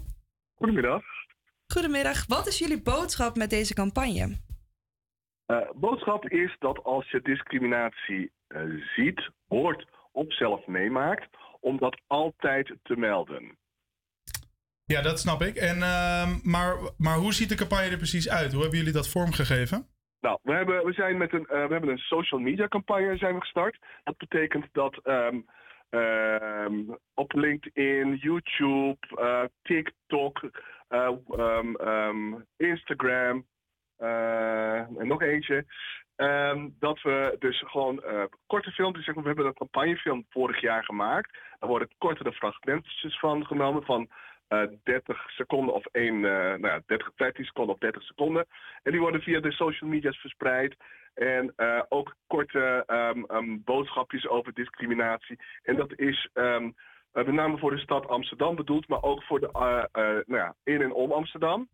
Goedemiddag. Goedemiddag. Wat is jullie boodschap met deze campagne? Eh, boodschap is dat als je discriminatie eh, ziet, hoort of zelf meemaakt, om dat altijd te melden. Ja, dat snap ik. En, ehm, maar, maar hoe ziet de campagne er precies uit? Hoe hebben jullie dat vormgegeven? Nou, we hebben, we zijn met een, eh, we hebben een social media campagne zijn we gestart. Dat betekent dat ehm, ehm, op LinkedIn, YouTube, eh, TikTok, eh, ehm, Instagram en nog eentje. dat we dus gewoon korte filmpjes, zeg maar, we hebben een campagnefilm vorig jaar gemaakt. Daar worden kortere fragmentjes van genomen van 30 seconden of één, eh, nou ja, 30, 15 seconden of 30 seconden. En die worden via de social media's verspreid. En eh, ook korte ehm, boodschapjes over discriminatie. En dat is ehm, eh, met name voor de stad Amsterdam bedoeld, maar ook voor de, eh, eh, nou ja, in en om Amsterdam.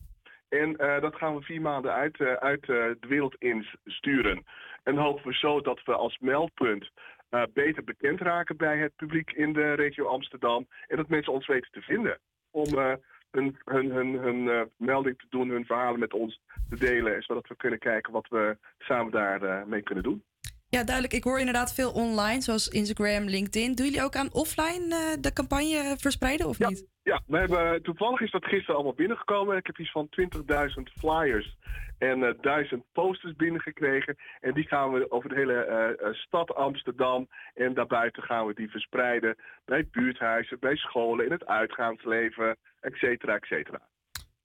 En eh, dat gaan we vier maanden uit, eh, uit eh, de wereld in sturen. En hopen we zo dat we als meldpunt eh, beter bekend raken bij het publiek in de regio Amsterdam. En dat mensen ons weten te vinden. Om eh, hun, hun, hun, hun eh, melding te doen, hun verhalen met ons te delen. Zodat we kunnen kijken wat we samen daarmee mee kunnen doen. Ja, duidelijk. Ik hoor inderdaad veel online, zoals Instagram, LinkedIn. Doen jullie ook aan offline eh, de campagne verspreiden of niet? Ja, we hebben, toevallig is dat gisteren allemaal binnengekomen. Ik heb iets van 20.000 flyers en eh 1000 posters binnengekregen. En die gaan we over de hele eh, eh, stad Amsterdam en daarbuiten gaan we die verspreiden. Bij buurthuizen, bij scholen, in het uitgaansleven, et cetera, et cetera.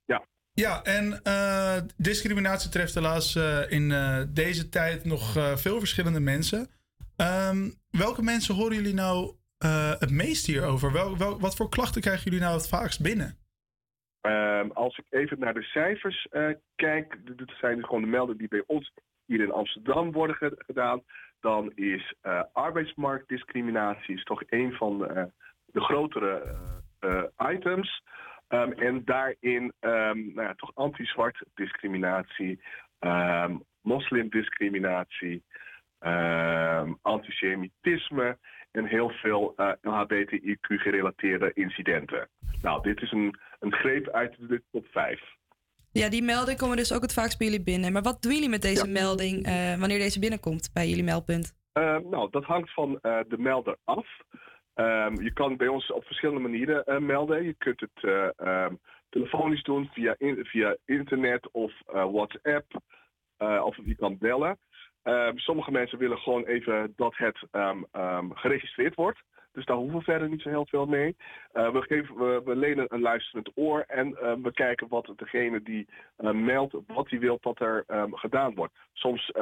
Ja. Ja, en eh, discriminatie treft helaas eh, in eh, deze tijd nog eh, veel verschillende mensen. Ehm, welke mensen horen jullie nou eh, het meest hierover? Wel, wat voor klachten krijgen jullie nou het vaakst binnen? Ehm, als ik even naar de cijfers eh, kijk, d- dit zijn dus gewoon de meldingen die bij ons hier in Amsterdam worden ge- gedaan, dan is eh, arbeidsmarktdiscriminatie is toch een van eh, de grotere items. Ehm, en daarin ehm, nou ja, toch anti-zwart discriminatie, moslimdiscriminatie, antisemitisme en heel veel eh LHBTIQ-gerelateerde incidenten. Nou, dit is een, een greep uit de top 5. Ja, die melding komen dus ook het vaakst bij jullie binnen. Maar wat doen jullie met deze melding eh, wanneer deze binnenkomt bij jullie meldpunt? Eh, nou, dat hangt van eh, de melder af. Ehm, je kan bij ons op verschillende manieren melden. Je kunt het eh, ehm, telefonisch doen via, in- via internet of WhatsApp. of je kan bellen. Ehm, sommige mensen willen gewoon even dat het ehm, ehm, geregistreerd wordt. Dus daar hoeven we verder niet zo heel veel mee. Eh, we, geven, we, lenen een luisterend oor en we kijken wat degene die meldt, wat hij wil dat er gedaan wordt. Soms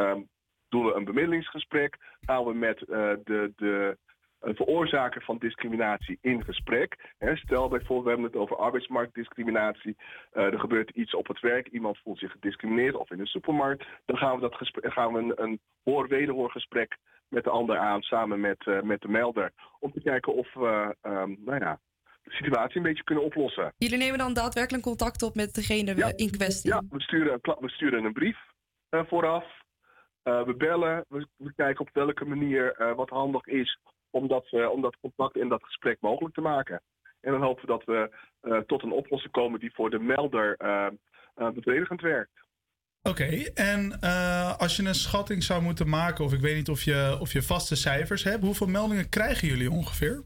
doen we een bemiddelingsgesprek, gaan we met eh, de, de veroorzaker van discriminatie in gesprek. Stel bijvoorbeeld, we hebben het over arbeidsmarktdiscriminatie. Eh, er gebeurt iets op het werk, iemand voelt zich gediscrimineerd of in de supermarkt. Dan gaan we, dat gesprek, gaan we een, een hoor-wederhoorgesprek met de ander aan, samen met, eh, met de melder. Om te kijken of we ehm, nou ja, de situatie een beetje kunnen oplossen. Jullie nemen dan daadwerkelijk contact op met degene in kwestie? Ja, we sturen, we sturen een brief eh, vooraf. Eh, we bellen. We, we kijken op welke manier eh, wat handig is om dat, eh, om dat contact en dat gesprek mogelijk te maken. En dan hopen we dat we eh, tot een oplossing komen die voor de melder eh, bevredigend werkt. Oké, en als je een schatting zou moeten maken, of ik weet niet of je, of je vaste cijfers hebt, hoeveel meldingen krijgen jullie ongeveer?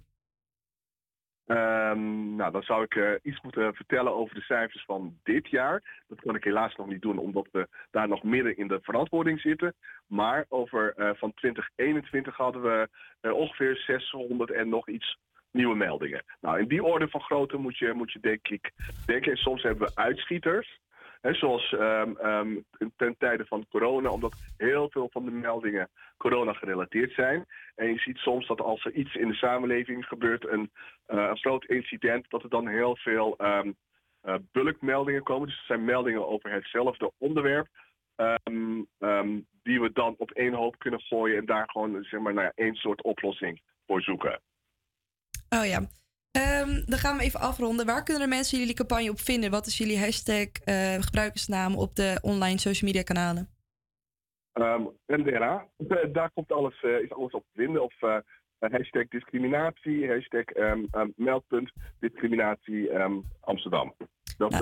Ehm, nou, dan zou ik eh, iets moeten vertellen over de cijfers van dit jaar. Dat kan ik helaas nog niet doen, omdat we daar nog midden in de verantwoording zitten. Maar over eh, van 2021 hadden we eh, ongeveer 600 en nog iets nieuwe meldingen. Nou, in die orde van grootte moet je, moet je denk ik denken. En soms hebben we uitschieters. Zoals ehm, ehm, ten tijde van corona, omdat heel veel van de meldingen corona gerelateerd zijn. En je ziet soms dat als er iets in de samenleving gebeurt, een, eh, een groot incident, dat er dan heel veel ehm, eh, bulkmeldingen komen. Dus het zijn meldingen over hetzelfde onderwerp. die we dan op één hoop kunnen gooien en daar gewoon zeg maar, nou ja, één soort oplossing voor zoeken. Oh ja. Ehm, dan gaan we even afronden. Waar kunnen de mensen jullie campagne op vinden? Wat is jullie hashtag eh, gebruikersnaam op de online social media kanalen? Ehm NDRA, daar komt alles, eh, is alles op te vinden. Of eh, hashtag discriminatie, hashtag ehm, meldpunt discriminatie Amsterdam. Dat,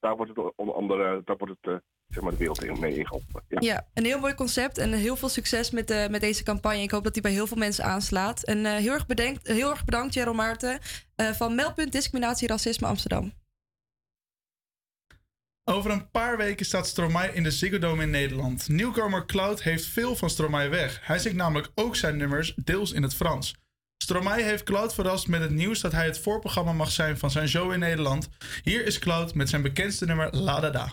daar wordt het onder andere, daar wordt het, zeg maar de wereld mee ingeholpen. Ja. Ja, een heel mooi concept en heel veel succes met, de, met deze campagne. Ik hoop dat die bij heel veel mensen aanslaat. En eh, heel, erg bedankt, heel erg bedankt, Jeroen Maarten, eh, van Meldpunt Discriminatie Racisme Amsterdam. Over een paar weken staat Stromae in de Ziggo Dome in Nederland. Nieuwkomer Cloud heeft veel van Stromae weg. Hij zingt namelijk ook zijn nummers deels in het Frans. Stromae heeft Cloud verrast met het nieuws dat hij het voorprogramma mag zijn van zijn show in Nederland. Hier is Cloud met zijn bekendste nummer La Da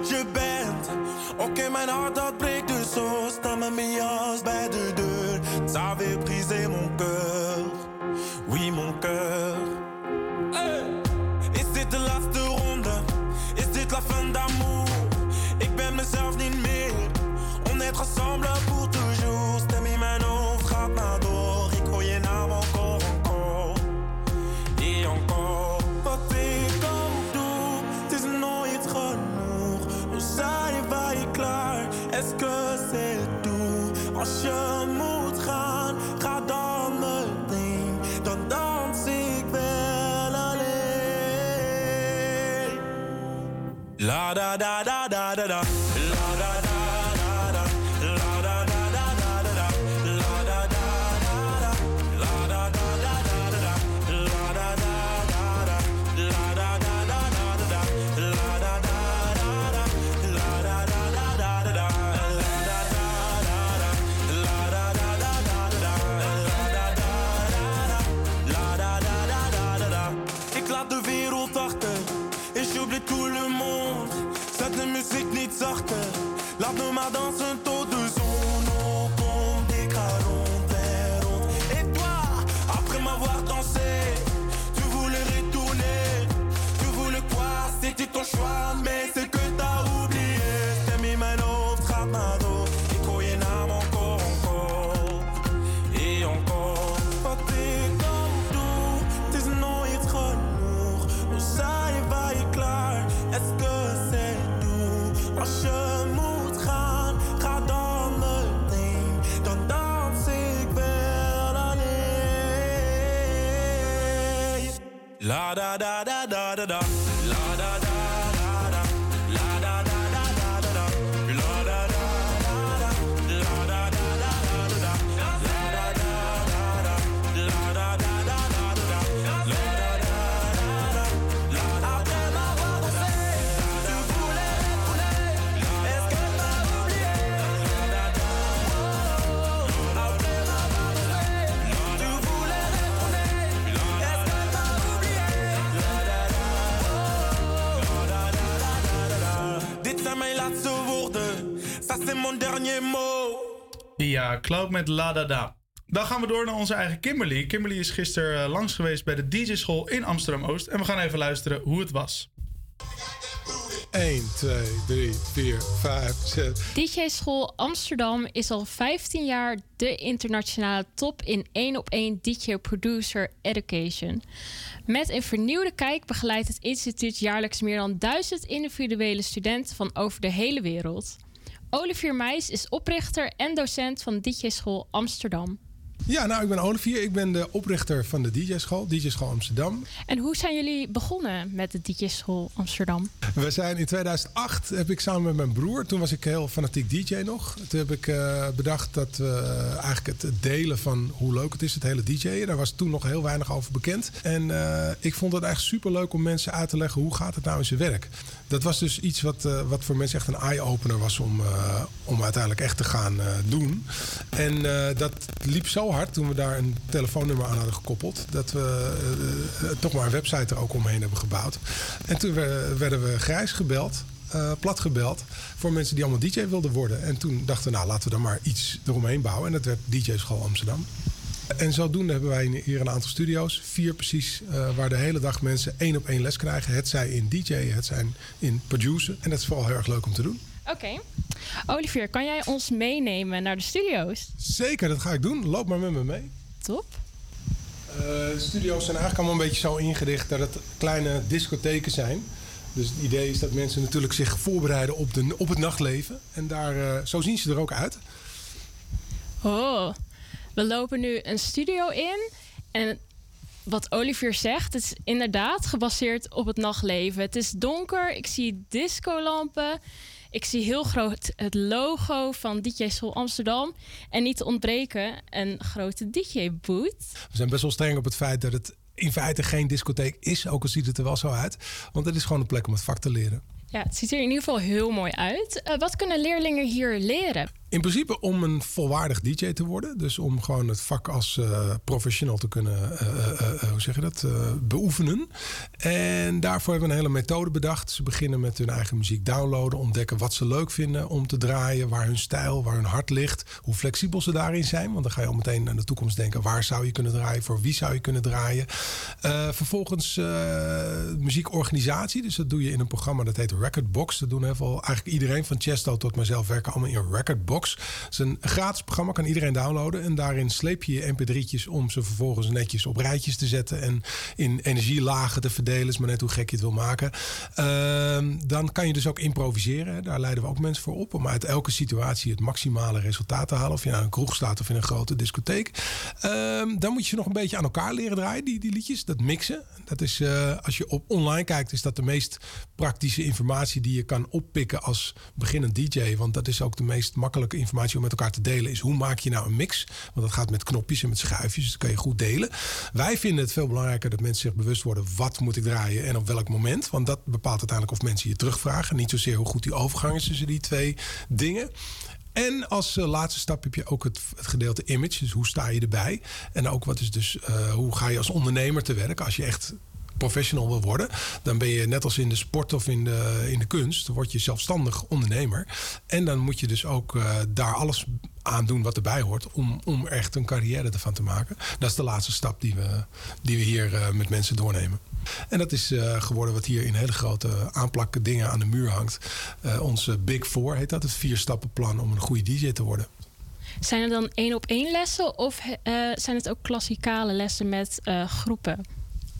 je bent? Oké, mijn hart dat breekt dus zo. Sta met mijn. Ça mon cœur. Oui, mon cœur. Da da da da da da. Da da da da Ja, Cloud met La Da Da. Dan gaan we door naar onze eigen Kimberly. Kimberly is gisteren eh, langs geweest bij de DJ-school in Amsterdam-Oost. En we gaan even luisteren hoe het was. 1, 2, 3, 4, 5, 6. DJ-school Amsterdam is al 15 jaar de internationale top in 1 op 1 DJ-producer education. Met een vernieuwde kijk begeleidt het instituut jaarlijks meer dan 1000 individuele studenten van over de hele wereld. Olivier Meijs is oprichter en docent van DJ-school Amsterdam. Ja, nou, ik ben Olivier. Ik ben de oprichter van de DJ-school, DJ-school Amsterdam. En hoe zijn jullie begonnen met de DJ-school Amsterdam? We zijn in 2008, heb ik samen met mijn broer, toen was ik heel fanatiek DJ nog. Toen heb ik eh, bedacht dat we eigenlijk het delen van hoe leuk het is, het hele DJ'en. Daar was toen nog heel weinig over bekend. En eh, ik vond het echt super leuk om mensen uit te leggen hoe gaat het nou in zijn werk. Dat was dus iets wat, eh, wat voor mensen echt een eye-opener was om, om uiteindelijk echt te gaan doen. En dat liep zo hard toen we daar een telefoonnummer aan hadden gekoppeld. Dat we eh, eh, toch maar een website er ook omheen hebben gebouwd. En toen werden we grijs gebeld. eh, plat gebeld voor mensen die allemaal DJ wilden worden. En toen dachten we, nou laten we dan maar iets eromheen bouwen. En dat werd DJ School Amsterdam. En zodoende hebben wij hier een aantal studio's, vier precies, waar de hele dag mensen één op één les krijgen. Het zij in DJ, het zijn in producer. En dat is vooral heel erg leuk om te doen. Oké. Olivier, kan jij ons meenemen naar de studio's? Zeker, dat ga ik doen. Loop maar met me mee. Top. Eh, de studio's zijn eigenlijk allemaal een beetje zo ingericht dat het kleine discotheken zijn. Dus het idee is dat mensen natuurlijk zich voorbereiden op, de, op het nachtleven. En daar, eh, zo zien ze er ook uit. Oh, we lopen nu een studio in. En wat Olivier zegt, het is inderdaad gebaseerd op het nachtleven. Het is donker, ik zie discolampen. Ik zie heel groot het logo van DJ Soul Amsterdam. En niet te ontbreken, een grote DJ-boot. We zijn best wel streng op het feit dat het in feite geen discotheek is. Ook al ziet het er wel zo uit. Want het is gewoon een plek om het vak te leren. Ja, het ziet er in ieder geval heel mooi uit. Eh, wat kunnen leerlingen hier leren? In principe om een volwaardig DJ te worden. Dus om gewoon het vak als eh, professional te kunnen, eh, eh, hoe zeg je dat, beoefenen. En daarvoor hebben we een hele methode bedacht. Ze beginnen met hun eigen muziek downloaden, ontdekken wat ze leuk vinden om te draaien, waar hun stijl, waar hun hart ligt, hoe flexibel ze daarin zijn. Want dan ga je al meteen aan de toekomst denken, waar zou je kunnen draaien, voor wie zou je kunnen draaien. Vervolgens muziekorganisatie, dus dat doe je in een programma dat heet Recordbox. Dat doen heel veel, eigenlijk iedereen van Chesto tot mijzelf werken allemaal in Recordbox. Het is een gratis programma, kan iedereen downloaden. En daarin sleep je je mp3'tjes om ze vervolgens netjes op rijtjes te zetten. En in energielagen te verdelen. Is maar net hoe gek je het wil maken. Ehm, dan kan je dus ook improviseren. Daar leiden we ook mensen voor op. Om uit elke situatie het maximale resultaat te halen. Of je nou in een kroeg staat of in een grote discotheek. Ehm, dan moet je nog een beetje aan elkaar leren draaien, die, die liedjes. Dat mixen. Dat is, eh, als je op online kijkt, is dat de meest praktische informatie die je kan oppikken als beginnend DJ. Want dat is ook de meest makkelijke informatie om met elkaar te delen. Is hoe maak je nou een mix? Want dat gaat met knopjes en met schuifjes. Dus dat kan je goed delen. Wij vinden het veel belangrijker dat mensen zich bewust worden. Wat moet ik draaien en op welk moment? Want dat bepaalt uiteindelijk of mensen je terugvragen. Niet zozeer hoe goed die overgang is tussen die twee dingen. En als eh, laatste stap heb je ook het, gedeelte image. Dus hoe sta je erbij? En ook wat is dus, eh, hoe ga je als ondernemer te werk? Als je echt professional wil worden, dan ben je net als in de sport of in de, in de kunst, word je zelfstandig ondernemer. En dan moet je dus ook eh, daar alles aan doen wat erbij hoort om, om echt een carrière ervan te maken. Dat is de laatste stap die we, die we hier eh, met mensen doornemen. En dat is eh, geworden wat hier in hele grote aanplakken dingen aan de muur hangt. Onze Big Four heet dat, het vier stappenplan om een goede DJ te worden. Zijn er dan één op één lessen of zijn het ook klassikale lessen met groepen?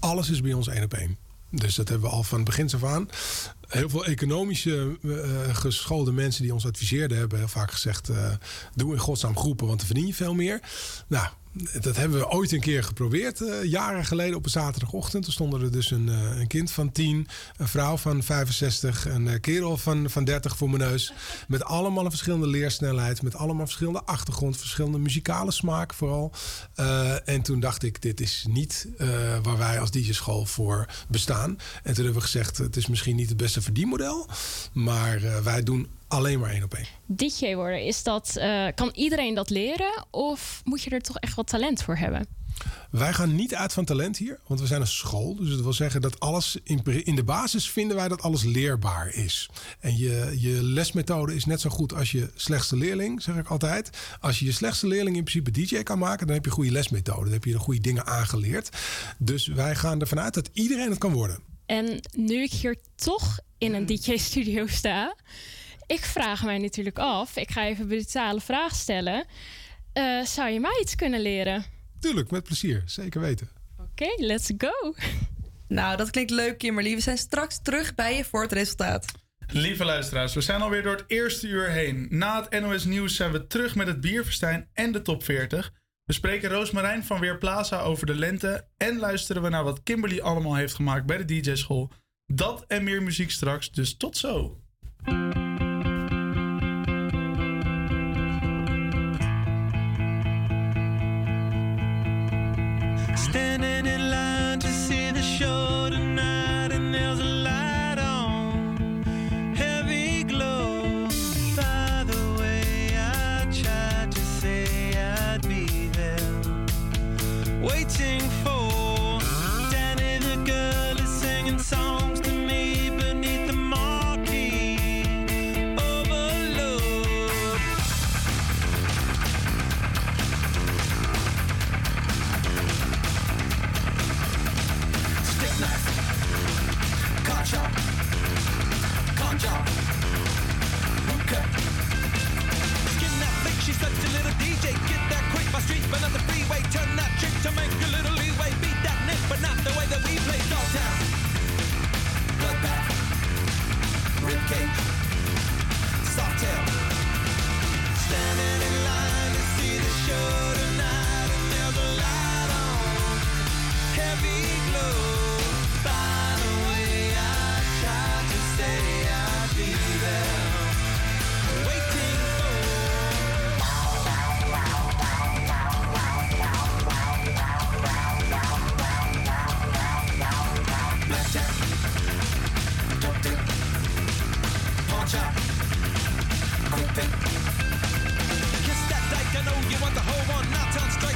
Alles is bij ons één op één. Dus dat hebben we al van het begin af aan. Heel veel economische eh, geschoolde mensen die ons adviseerden hebben heel vaak gezegd: eh, doe in godsnaam groepen, want dan verdien je veel meer. Nou, dat hebben we ooit een keer geprobeerd, eh, jaren geleden op een zaterdagochtend. Er stonden er dus een, eh, een kind van 10, een vrouw van 65, een eh, kerel van, van 30 voor mijn neus. Met allemaal een verschillende leersnelheid, met allemaal verschillende achtergrond, verschillende muzikale smaak vooral. En toen dacht ik, dit is niet waar wij als DJ-school voor bestaan. En toen hebben we gezegd, het is misschien niet het beste verdienmodel, maar wij doen alleen maar één op één. DJ worden, is dat, eh, kan iedereen dat leren? Of moet je er toch echt wat talent voor hebben? Wij gaan niet uit van talent hier, want we zijn een school. Dus dat wil zeggen dat alles in, in de basis vinden wij dat alles leerbaar is. En je, je lesmethode is net zo goed als je slechtste leerling, zeg ik altijd. Als je je slechtste leerling in principe DJ kan maken, dan heb je een goede lesmethode. Dan heb je de goede dingen aangeleerd. Dus wij gaan ervan uit dat iedereen het kan worden. En nu ik hier toch in een DJ-studio sta, ik vraag mij natuurlijk af, ik ga even een brutale vraag stellen. Eh, zou je mij iets kunnen leren? Tuurlijk, met plezier. Zeker weten. Oké, let's go. Nou, dat klinkt leuk, Kimberly. We zijn straks terug bij je voor het resultaat. Lieve luisteraars, we zijn alweer door het eerste uur heen. Na het NOS Nieuws zijn we terug met het bierverstijn en de top 40. We spreken Roosmarijn van Weerplaza over de lente. En luisteren we naar wat Kimberly allemaal heeft gemaakt bij de DJ-school. Dat en meer muziek straks, dus tot zo. standing. To make a little leeway. Beat that nick, but not the way that we play. Dogtown, bloodbath, ribcage,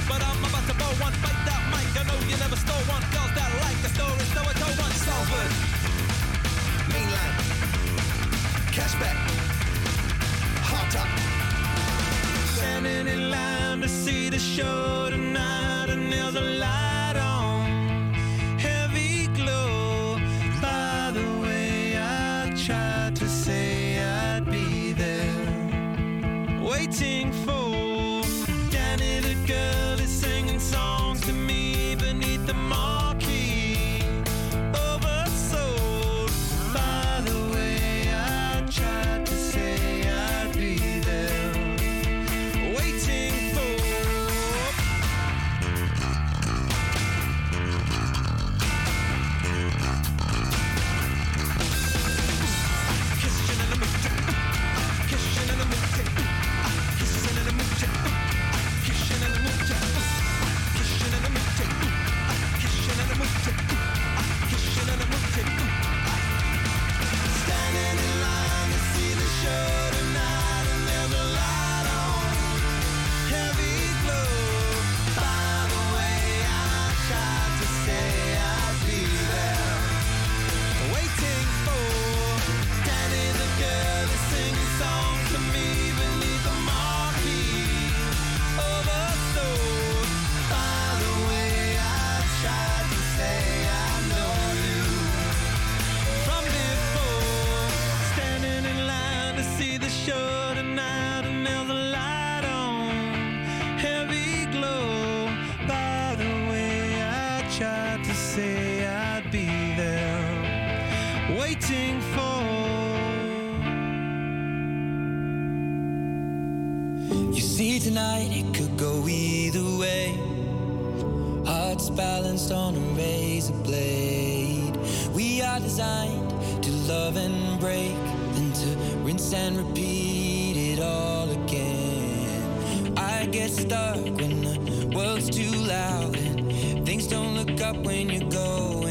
but I'm about to blow one. Bite that mic, I know you never stole one. Girls that like the story, so I told one. Salford, mainline, cashback, hot top. Standing in line to see the show tonight, and there's a light see, tonight it could go either way. Hearts balanced on a razor blade. We are designed to love and break, then to rinse and repeat it all again. I get stuck when the world's too loud and things don't look up when you're going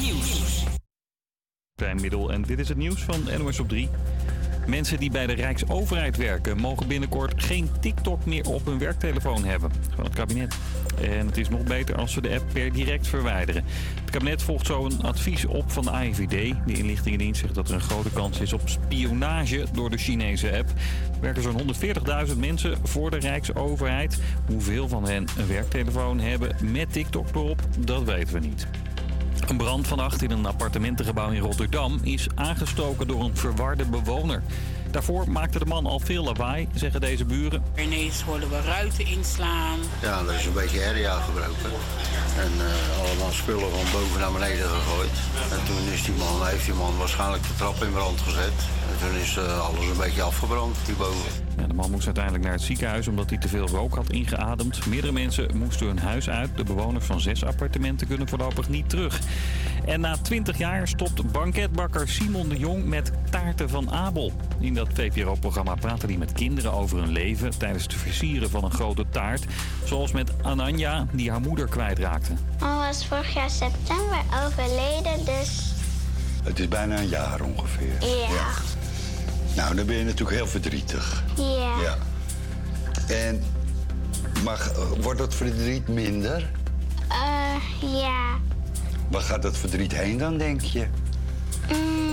Nieuws. Middel en dit is het nieuws van NOS op 3. Mensen die bij de Rijksoverheid werken mogen binnenkort geen TikTok meer op hun werktelefoon hebben. Van het kabinet. En het is nog beter als ze de app per direct verwijderen. Het kabinet volgt zo een advies op van de AIVD. De inlichtingendienst zegt dat er een grote kans is op spionage door de Chinese app. Er werken zo'n 140.000 mensen voor de Rijksoverheid. Hoeveel van hen een werktelefoon hebben met TikTok erop, dat weten we niet. Een brand vannacht in een appartementengebouw in Rotterdam is aangestoken door een verwarde bewoner. Daarvoor maakte de man al veel lawaai, zeggen deze buren. Ineens hoorden we ruiten inslaan. Ja, er is een beetje area gebroken. En eh, allemaal spullen van boven naar beneden gegooid. En toen is die man, heeft die man waarschijnlijk de trap in brand gezet. En toen is eh, alles een beetje afgebrand hierboven. Ja, de man moest uiteindelijk naar het ziekenhuis omdat hij te veel rook had ingeademd. Meerdere mensen moesten hun huis uit. De bewoners van zes appartementen kunnen voorlopig niet terug. En na 20 jaar stopt banketbakker Simon de Jong met Taarten van Abel. In dat VPRO-programma praten hij met kinderen over hun leven tijdens het versieren van een grote taart. Zoals met Ananja, die haar moeder kwijtraakte. Mama was vorig jaar september overleden, dus Het is bijna een jaar ongeveer. ja. Nou, dan ben je natuurlijk heel verdrietig. Ja. Ja. En maar wordt het verdriet minder? Eh, ja. Waar gaat het verdriet heen dan, denk je? Mm,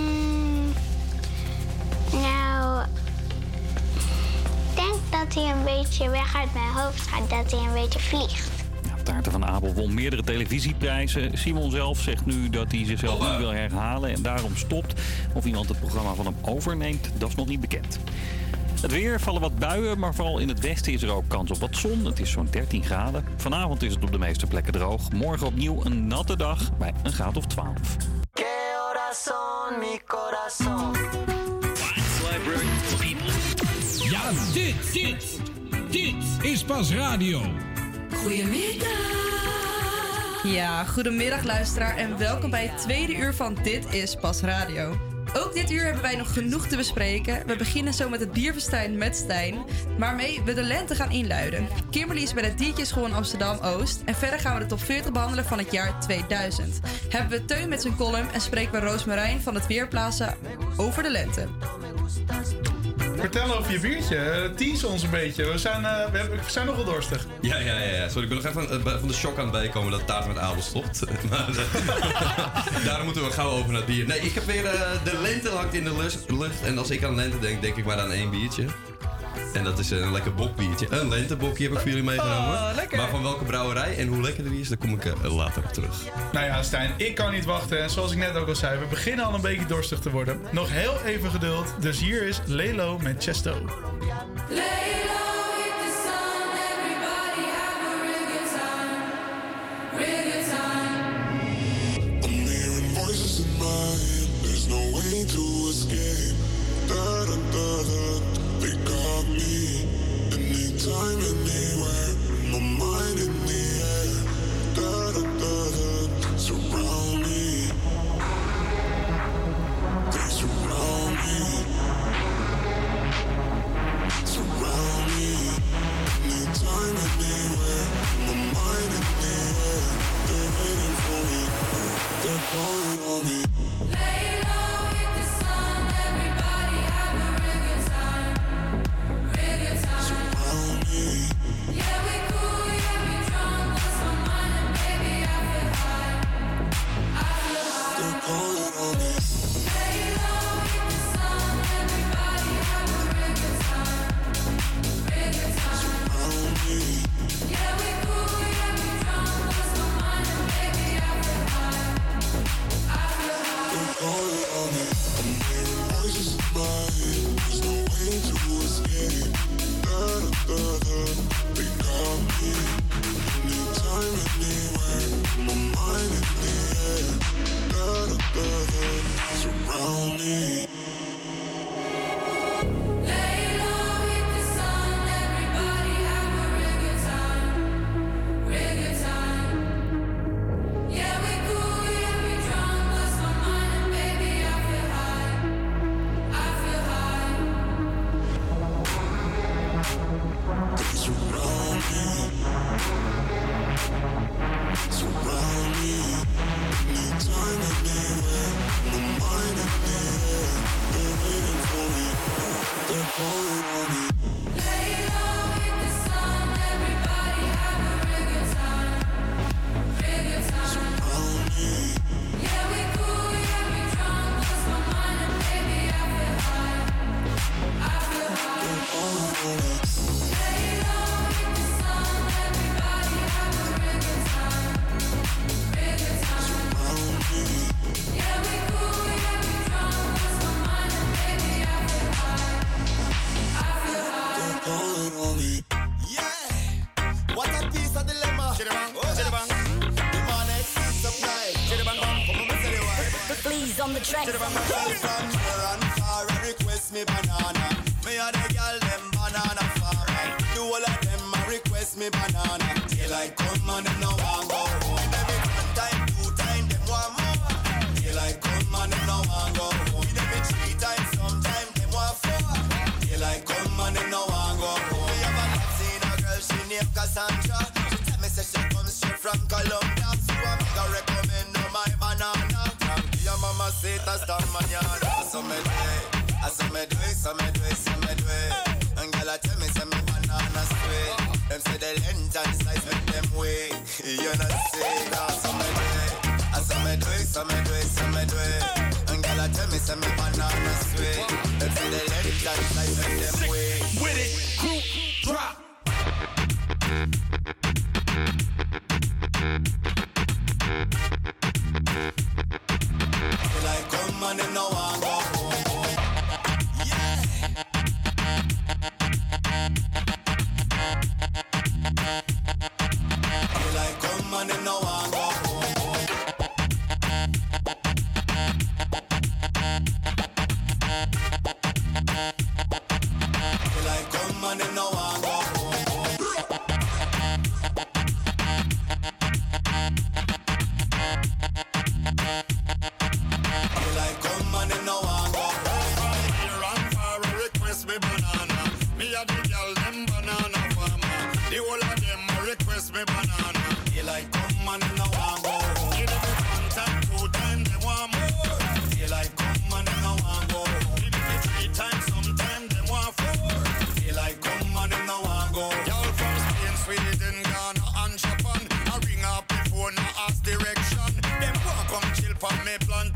dat hij een beetje weg uit mijn hoofd gaat, dat hij een beetje vliegt. Taarten van Abel won meerdere televisieprijzen. Simon zelf zegt nu dat hij zichzelf niet wil herhalen en daarom stopt. Of iemand het programma van hem overneemt, dat is nog niet bekend. Het weer vallen wat buien, maar vooral in het westen is er ook kans op wat zon. Het is zo'n 13 graden. Vanavond is het op de meeste plekken droog. Morgen opnieuw een natte dag bij een graad of 12. Dit, dit, dit is pas radio. Ja, goedemiddag luisteraar en welkom bij het tweede uur van Dit is Pas Radio. Ook dit uur hebben wij nog genoeg te bespreken. We beginnen zo met het bierfestijn met Stijn, waarmee we de lente gaan inluiden. Kimberly is bij de DJ School in Amsterdam-Oost en verder gaan we de top 40 behandelen van het jaar 2000. Hebben we Teun met zijn column en spreken we Roosmarijn van het Weerplaatsen over de lente. Vertel over je biertje. Eh, Tease ons een beetje. We zijn, eh, we, hebben- we zijn nogal dorstig. Ja, ja, ja. Sorry, ik ben nog even van, eh, van de shock aan het bijkomen dat taart met Abel stopt. maar daarom moeten we gauw over naar bier. Nee, ik heb weer de lente hangt in de lucht. En als ik aan lente denk, denk ik maar aan één biertje. En dat is een lekker bokbiertje. Een lentebokje heb ik voor jullie meegenomen. Oh, lekker. Maar van welke brouwerij en hoe lekker die is, daar kom ik eh, later op terug. Nou ja, Stijn, ik kan niet wachten. En zoals ik net ook al zei, we beginnen al een beetje dorstig te worden. Nog heel even geduld. Dus hier is Lelo met Chesto. I'm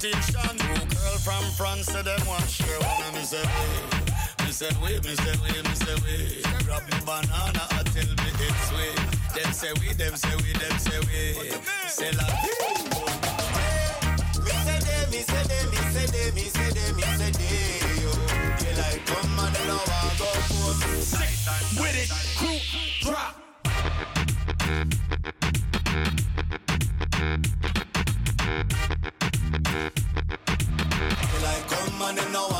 plantation. Two girl from France, say them want share one. And me say, wait, me say, wait, me say, wait, me say, wait. Grab me banana, tell me it's way. Them say we, them say we, them say we. Say la Me say they, me say they, me say they, me say they, me say they, yo. Feel like come on and no one go home. With it, crew, drop. And no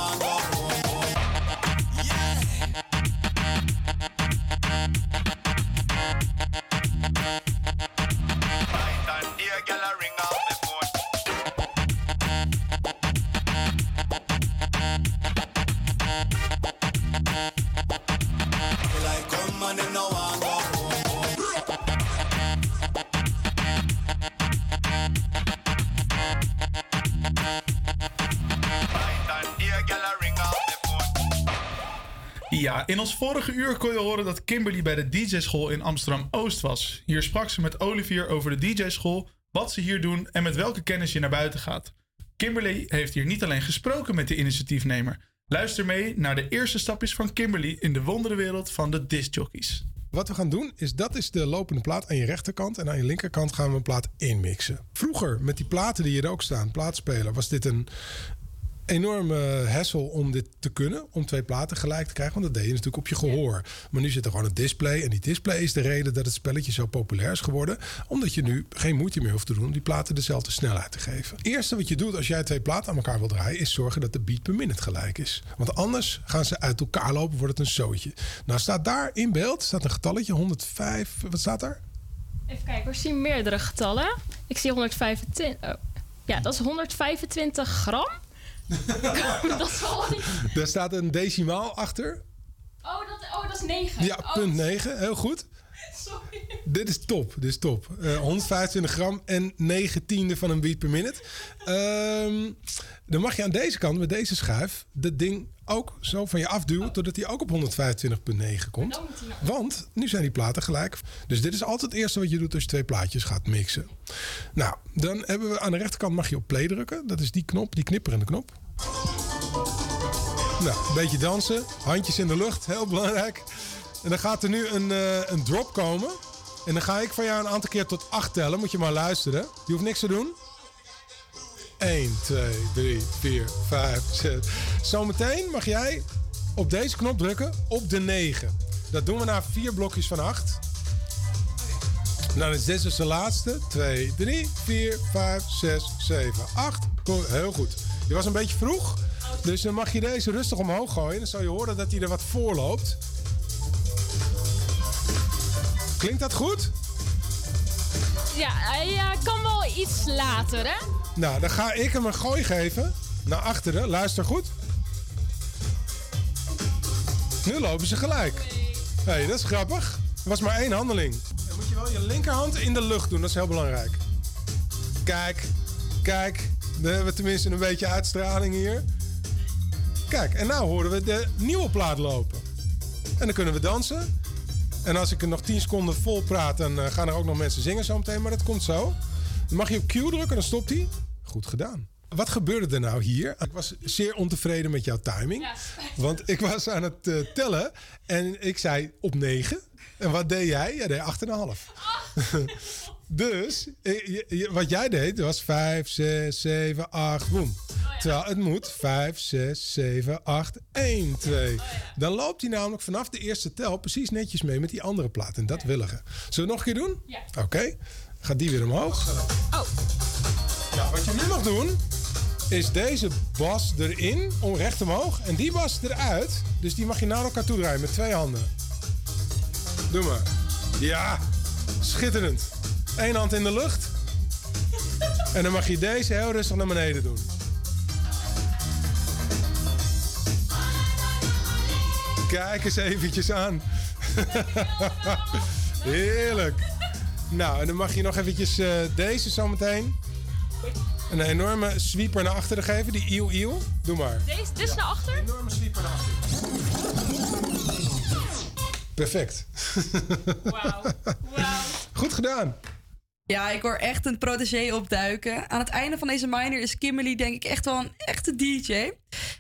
In ons vorige uur kon je horen dat Kimberly bij de DJ-school in Amsterdam-Oost was. Hier sprak ze met Olivier over de DJ-school, wat ze hier doen en met welke kennis je naar buiten gaat. Kimberly heeft hier niet alleen gesproken met de initiatiefnemer. Luister mee naar de eerste stapjes van Kimberly in de wonderenwereld van de discjockeys. Wat we gaan doen is, dat is de lopende plaat aan je rechterkant. En aan je linkerkant gaan we een plaat inmixen. Vroeger, met die platen die hier ook staan, plaatspeler, was dit een enorme hassle om dit te kunnen. Om twee platen gelijk te krijgen. Want dat deed je natuurlijk op je gehoor. Maar nu zit er gewoon een display. En die display is de reden dat het spelletje zo populair is geworden. Omdat je nu geen moeite meer hoeft te doen om die platen dezelfde snelheid te geven. Het eerste wat je doet als jij twee platen aan elkaar wil draaien... is zorgen dat de beat per minute gelijk is. Want anders gaan ze uit elkaar lopen, wordt het een zootje. Nou staat daar in beeld staat een getalletje, 105... Wat staat daar? Even kijken, ik zie meerdere getallen. Ik zie 125. Oh. Ja, dat is 125 gram. dat wel niet. Daar staat een decimaal achter. Oh, dat, oh, dat is 9. Ja, punt 9. Heel goed. Sorry. Dit is top, dit is top. Eh, 125 gram en 9 tiende van een beat per minute. Ehm, dan mag je aan deze kant, met deze schuif, dat ding ook zo van je afduwen... totdat hij ook op 125,9 komt. Want nu zijn die platen gelijk. Dus dit is altijd het eerste wat je doet als je twee plaatjes gaat mixen. Nou, dan hebben we aan de rechterkant mag je op play drukken. Dat is die knop, die knipperende knop. Nou, een beetje dansen. Handjes in de lucht, heel belangrijk. En dan gaat er nu een, eh, een drop komen. En dan ga ik van jou een aantal keer tot 8 tellen. Moet je maar luisteren. Je hoeft niks te doen. 1, 2, 3, 4, 5, 6. Zometeen mag jij op deze knop drukken op de 9. Dat doen we na vier blokjes van 8. Dan is dit dus de laatste. 2, 3, 4, 5, 6, 7, 8. Cool, Heel goed. Je was een beetje vroeg. Dus dan mag je deze rustig omhoog gooien. Dan zal je horen dat hij er wat voor loopt. Klinkt dat goed? Ja, hij eh, kan wel iets later, hè? Nou, dan ga ik hem een gooi geven. Naar achteren. Luister goed. Nu lopen ze gelijk. Hé, hey, dat is grappig. Er was maar één handeling. Dan moet je wel je linkerhand in de lucht doen. Dat is heel belangrijk. Kijk, kijk. Dan hebben we tenminste een beetje uitstraling hier. Kijk, en nou horen we de nieuwe plaat lopen. En dan kunnen we dansen. En als ik er nog 10 seconden vol praat, dan eh, gaan er ook nog mensen zingen zometeen. Maar dat komt zo. Dan mag je op Q drukken, dan stopt hij. Goed gedaan. wat gebeurde er nou hier? Ik was zeer ontevreden met jouw timing. Want ik was aan het eh, tellen en ik zei op 9. En wat deed jij? Jij deed 8,5. dus eh, je- je- wat jij deed was 5, 6, 7, 8, boem. Terwijl het moet 5, 6, 7, 8, 1, 2. Dan loopt hij namelijk vanaf de eerste tel precies netjes mee met die andere plaat. En dat willige. Zullen we nog een keer doen? Ja. Oké. Gaat die weer omhoog? Oh. Ja, wat je nu mag doen, is deze bas erin, om recht omhoog. En die bas eruit. Dus die mag je naar elkaar toe draaien met twee handen. Doe maar. Ja, schitterend. Eén hand in de lucht. En dan mag je deze heel rustig naar beneden doen. Kijk eens eventjes aan. Heerlijk. Nou, en dan mag je nog eventjes eh, deze zometeen een enorme sweeper naar achteren geven. Die iel iel. Doe maar. Deze, dit is naar achter? Enorme sweeper naar achteren. Perfect. Goed gedaan. Ja, ik hoor echt een protégé opduiken. Aan het einde van deze minor is Kimberly denk ik echt wel een echte DJ.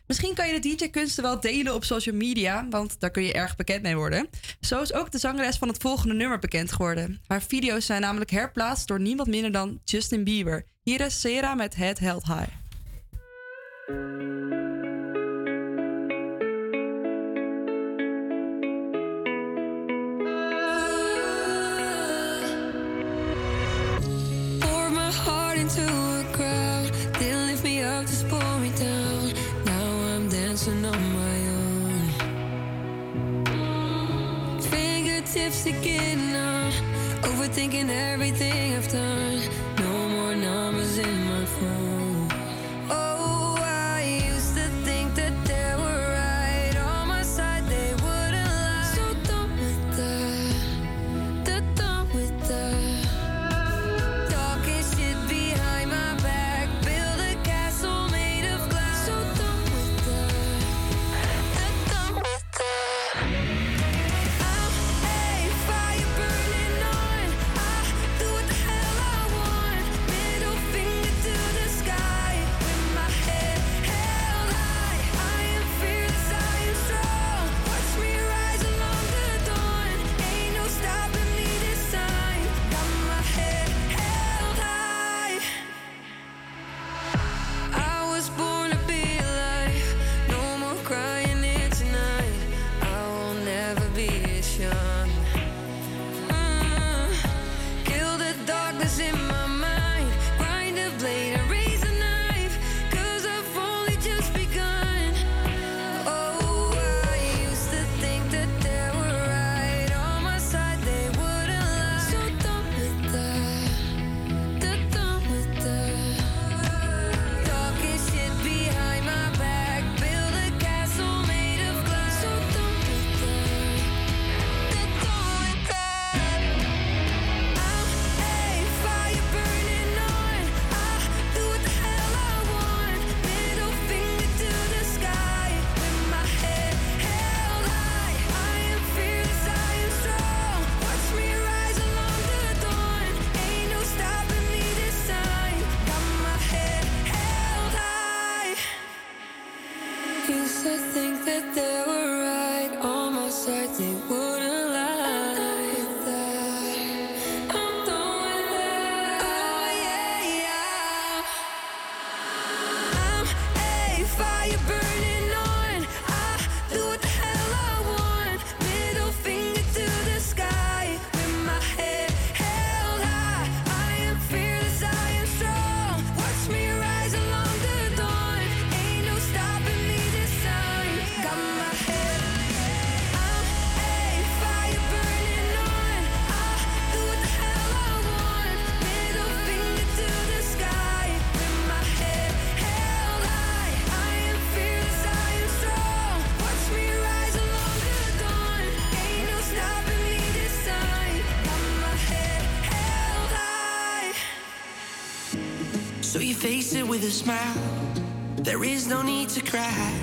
Misschien kan je de DJ-kunsten wel delen op social media, want daar kun je erg bekend mee worden. Zo is ook de zangeres van het volgende nummer bekend geworden. Haar video's zijn namelijk herplaatst door niemand minder dan Justin Bieber. Hier is Sarah met Head Held High. Into a crowd. Didn't lift me up, just pull me down. Now I'm dancing on my own. Fingertips again now. Overthinking everything smile. There is no need to cry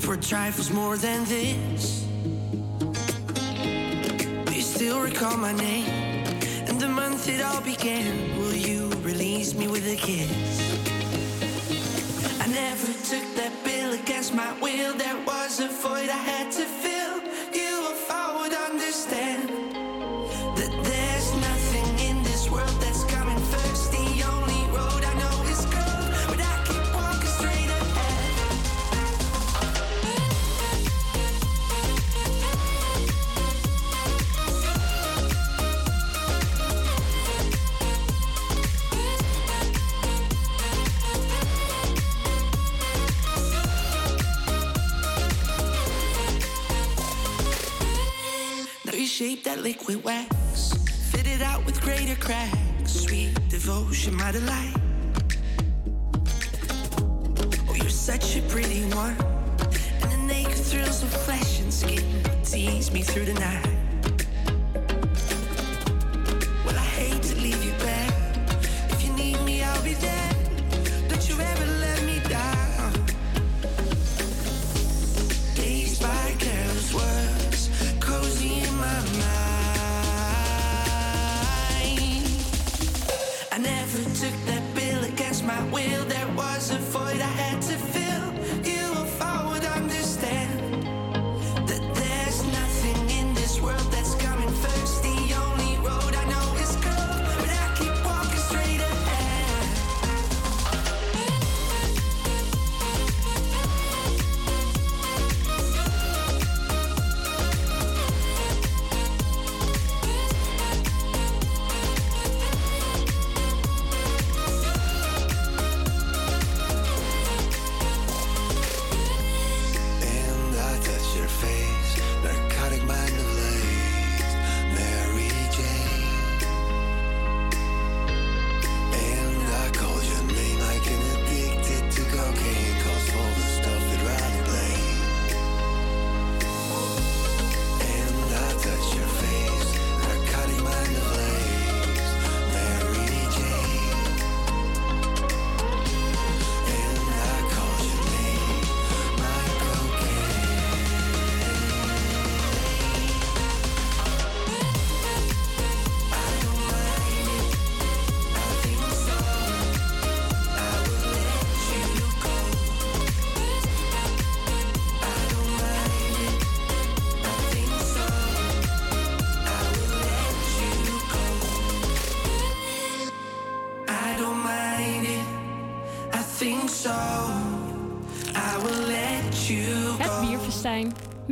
for trifles more than this. Do you still recall my name and the month it all began? Will you release me with a kiss? I never took that bill against my will. There liquid wax, fit it out with greater cracks. Sweet devotion, my delight.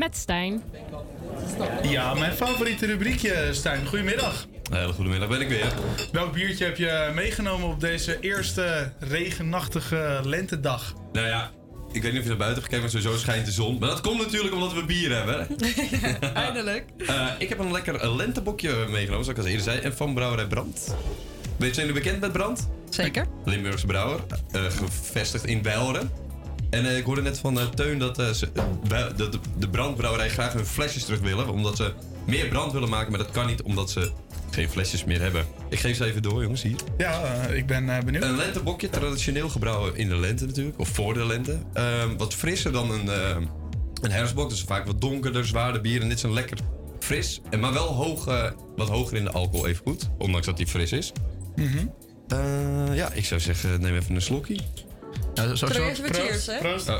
Met Stijn. Ja, mijn favoriete rubriekje, Stijn. Goedemiddag. Een hele goede middag ben ik weer. Welk biertje heb je meegenomen op deze eerste regenachtige lentedag? Nou ja, ik weet niet of je naar buiten gekeken, maar sowieso schijnt de zon. Maar dat komt natuurlijk omdat we bier hebben. Eindelijk. Eh, ik heb een lekker lentebokje meegenomen, zoals ik al eerder zei. En van Brouwerij Brand. Weet zijn jullie bekend met Brand? Zeker. Limburgse brouwer, eh, gevestigd in Bijleren. En eh, ik hoorde net van eh, Teun dat, eh, ze, dat de, de brandbrouwerij graag hun flesjes terug willen. Omdat ze meer brand willen maken, maar dat kan niet omdat ze geen flesjes meer hebben. Ik geef ze even door, jongens, hier. Ja, ik ben benieuwd. Een lentebokje, traditioneel gebrouwen in de lente natuurlijk, of voor de lente. Ehm, wat frisser dan een, een herfstbok, dus vaak wat donkerder, zwaarder bier. En dit is een lekker fris, en maar wel hoog, wat hoger in de alcohol even goed, ondanks dat die fris is. Mhm. Ja, ik zou zeggen, neem even een slokje. Ja, zo, eerst weer cheers, hè? Oh,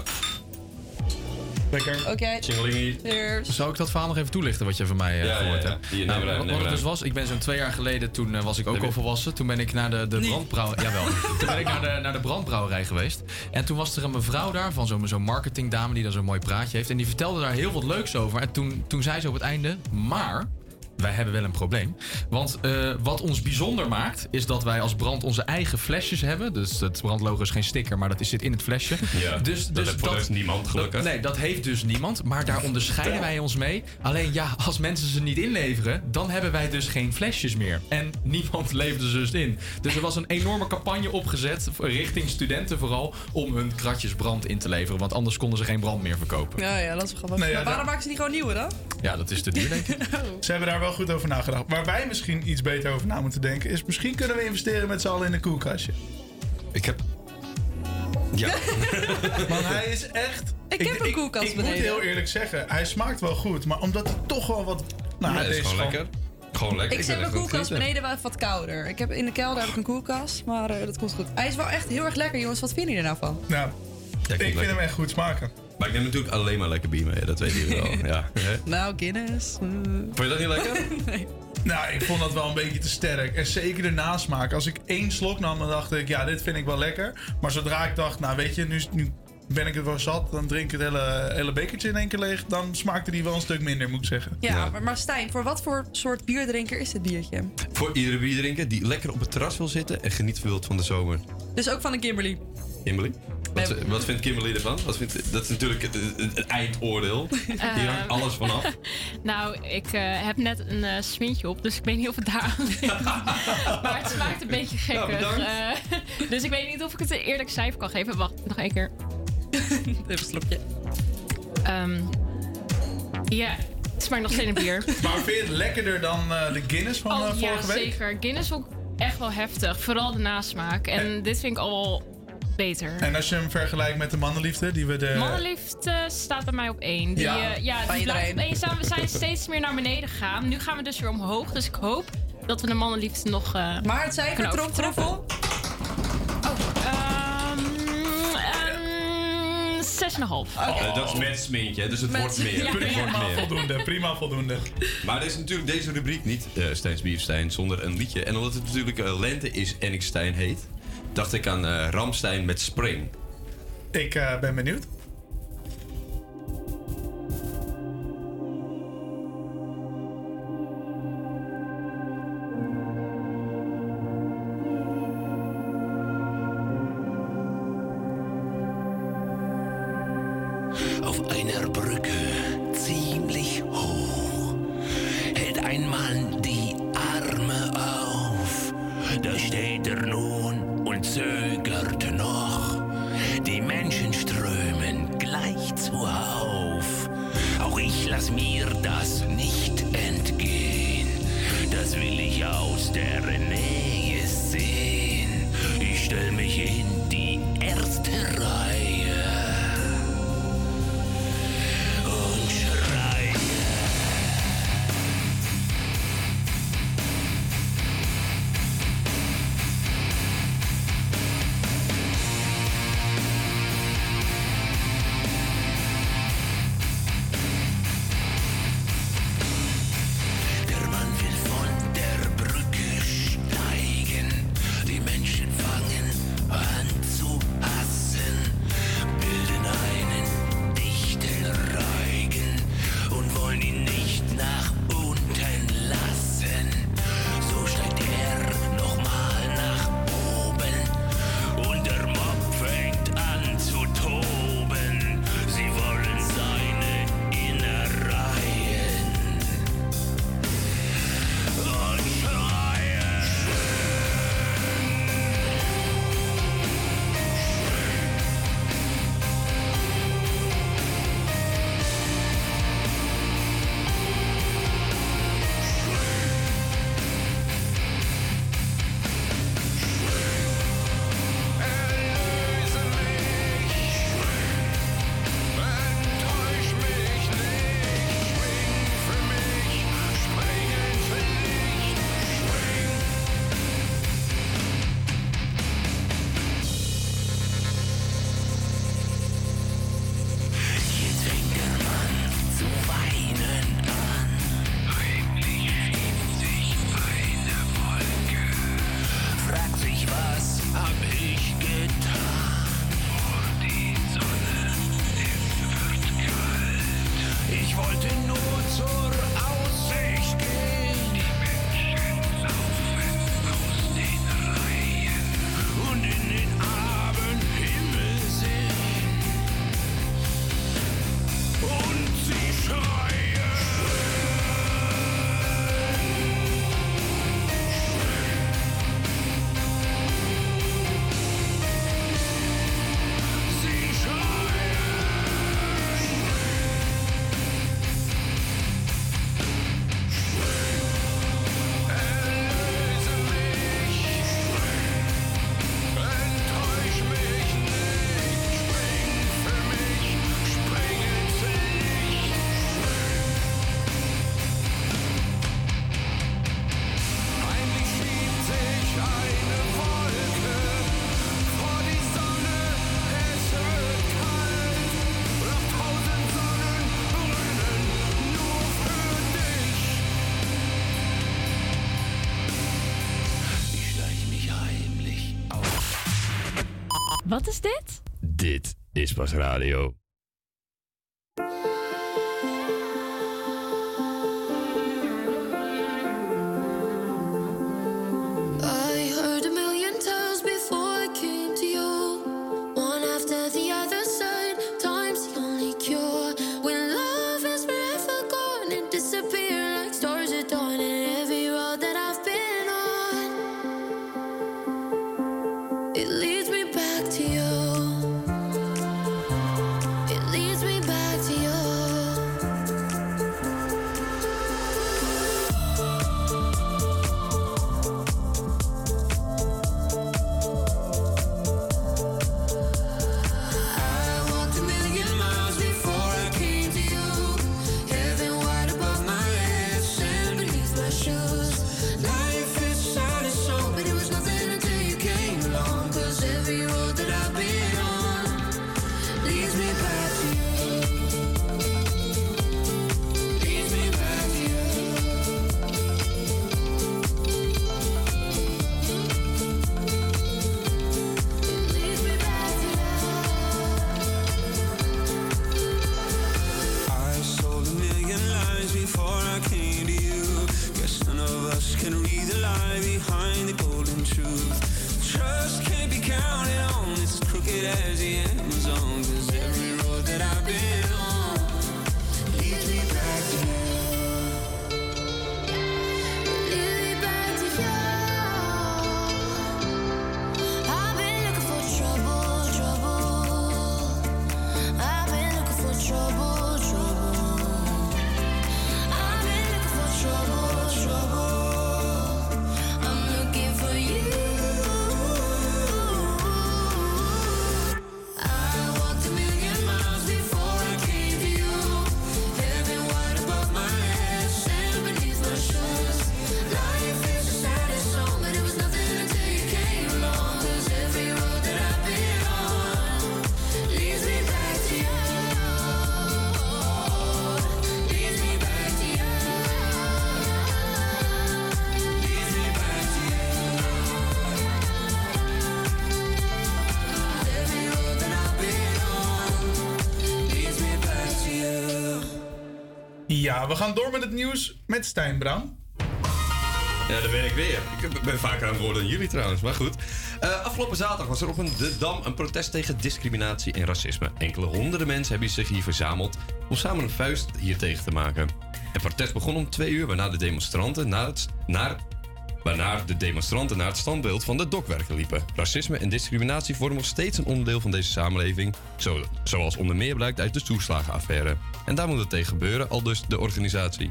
Lekker. Oké. Cheers. Zou ik dat verhaal nog even toelichten wat je van mij eh, Ja, gehoord ja, ja. hebt? Hier, Nou, aan, wat het dus was, ik ben zo'n twee jaar geleden, toen eh, was ik ook al volwassen. Toen ben ik naar de, de brandbrouwerij, jawel, toen ben ik naar de, naar de brandbrouwerij geweest. En toen was er een mevrouw daar, van zo'n zo'n marketingdame die daar zo'n mooi praatje heeft. En die vertelde daar heel wat leuks over. En toen, toen zei ze op het einde, maar... Wij hebben wel een probleem. Want eh, wat ons bijzonder maakt, is dat wij als brand onze eigen flesjes hebben. Dus het brandlogo is geen sticker, maar dat is- zit in het flesje. Ja, dus, dat dus heeft niemand, gelukkig. dat- nee, dat heeft dus niemand. Maar daar onderscheiden wij ons mee. Alleen ja, als mensen ze niet inleveren, dan hebben wij dus geen flesjes meer. En niemand leverde ze dus in. Dus er was een enorme campagne opgezet, richting studenten vooral, om hun kratjes brand in te leveren. Want anders konden ze geen brand meer verkopen. Ja, ja, dat is wel grappig. Nee, ja, maar waarom maken ze niet gewoon nieuwe dan? Ja, dat is te duur, denk ik. Ze hebben daar wel goed over nagedacht. Waar wij misschien iets beter over na moeten denken... is misschien kunnen we investeren met z'n allen in een koelkastje. Ik heb... Ja. Want hij is echt... Ik heb een koelkast Ik moet beneden. heel eerlijk zeggen, hij smaakt wel goed. Maar omdat hij toch wel wat... Nou, Ja, hij is gewoon lekker. Gewoon lekker. Ik ben zet echt mijn het koelkast genieten. beneden wel wat kouder. Ik heb, in de kelder heb ik een koelkast, maar eh, dat komt goed. Hij is wel echt heel erg lekker, jongens. Wat vinden jullie er nou van? Nou, Ja, Ik vind hem echt goed smaken. Maar ik neem natuurlijk alleen maar lekker bier mee, dat weet je wel. Ja. Nou, Guinness. Vond je dat niet lekker? Nou, ik vond dat wel een beetje te sterk. En zeker de nasmaak. Als ik één slok nam, dan dacht ik, ja, dit vind ik wel lekker. Maar zodra ik dacht, nou weet je, nu, nu ben ik het wel zat. Dan drink ik het hele, hele bekertje in één keer leeg. Dan smaakte die wel een stuk minder, moet ik zeggen. Ja, Maar, maar Stijn, voor wat voor soort bierdrinker is dit biertje? Voor iedere bierdrinker die lekker op het terras wil zitten en geniet wilt van de zomer. Dus ook van een Kimberly. Kimberly? Wat, wat vindt Kimberly ervan? Wat vindt, dat is natuurlijk het, het- het eindoordeel. Hier hangt alles vanaf. Nou, ik eh, heb net een eh smintje op, dus ik weet niet of het daar aan ligt. maar het smaakt een beetje gekkig. bedankt. Eh, dus ik weet niet of ik het een eerlijk cijfer kan geven. Wacht, nog één keer. Even een slokje. Ehm, ja, het smaakt nog steeds een bier. Maar vind je het lekkerder dan eh, de Guinness van eh, Oh vorige ja, week? zeker. Guinness ook echt wel heftig. Vooral de nasmaak. En dit vind ik al wel beter. En als je hem vergelijkt met de mannenliefde, die we de... Mannenliefde staat bij mij op één. Die, Ja, bij die blijft op iedereen. één staan. We zijn steeds meer naar beneden gegaan. Nu gaan we dus weer omhoog. Dus ik hoop dat we de mannenliefde nog. eh Maar het cijfer, kunnen trop, overtreffen. Ehm, ehm, 6,5. Eh, dat is met smintje, dus het Met- wordt meer. Ja, Het wordt Prima meer. voldoende, prima voldoende. Maar er is natuurlijk deze rubriek niet eh Stijn's zonder een liedje. En omdat het natuurlijk eh, lente is en ik Stijn heet, dacht ik aan eh Ramstein met Spring. Ik eh, ben benieuwd. Wat is dit? Dit is pas radio. We gaan door met het nieuws met Stijn Bram. Ja, daar ben ik weer. Ik ben vaker aan het worden dan jullie trouwens, maar goed. Eh, afgelopen zaterdag was er op een De Dam een protest tegen discriminatie en racisme. Enkele honderden mensen hebben zich hier verzameld om samen een vuist hier tegen te maken. Het protest begon om twee uur, waarna de demonstranten naar het, naar, waarna de demonstranten naar het standbeeld van de dokwerker liepen. Racisme en discriminatie vormen nog steeds een onderdeel van deze samenleving, zo, zoals onder meer blijkt uit de toeslagenaffaire. En daar moet het tegen gebeuren, al dus de organisatie.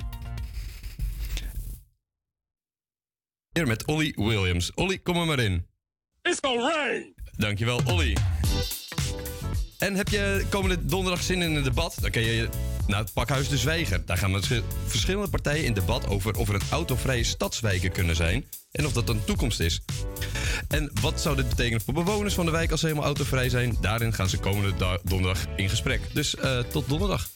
Hier met Olly Williams. Olly, kom er maar in. It's gonna rain. Dankjewel, Olly. En heb je komende donderdag zin in een debat? Dan kun je naar het pakhuis De Zwijger. Daar gaan verschi- verschillende partijen in debat over of er een autovrije stadswijken kunnen zijn. En of dat een toekomst is. En wat zou dit betekenen voor bewoners van de wijk als ze helemaal autovrij zijn? Daarin gaan ze komende da- donderdag in gesprek. Dus eh, tot donderdag.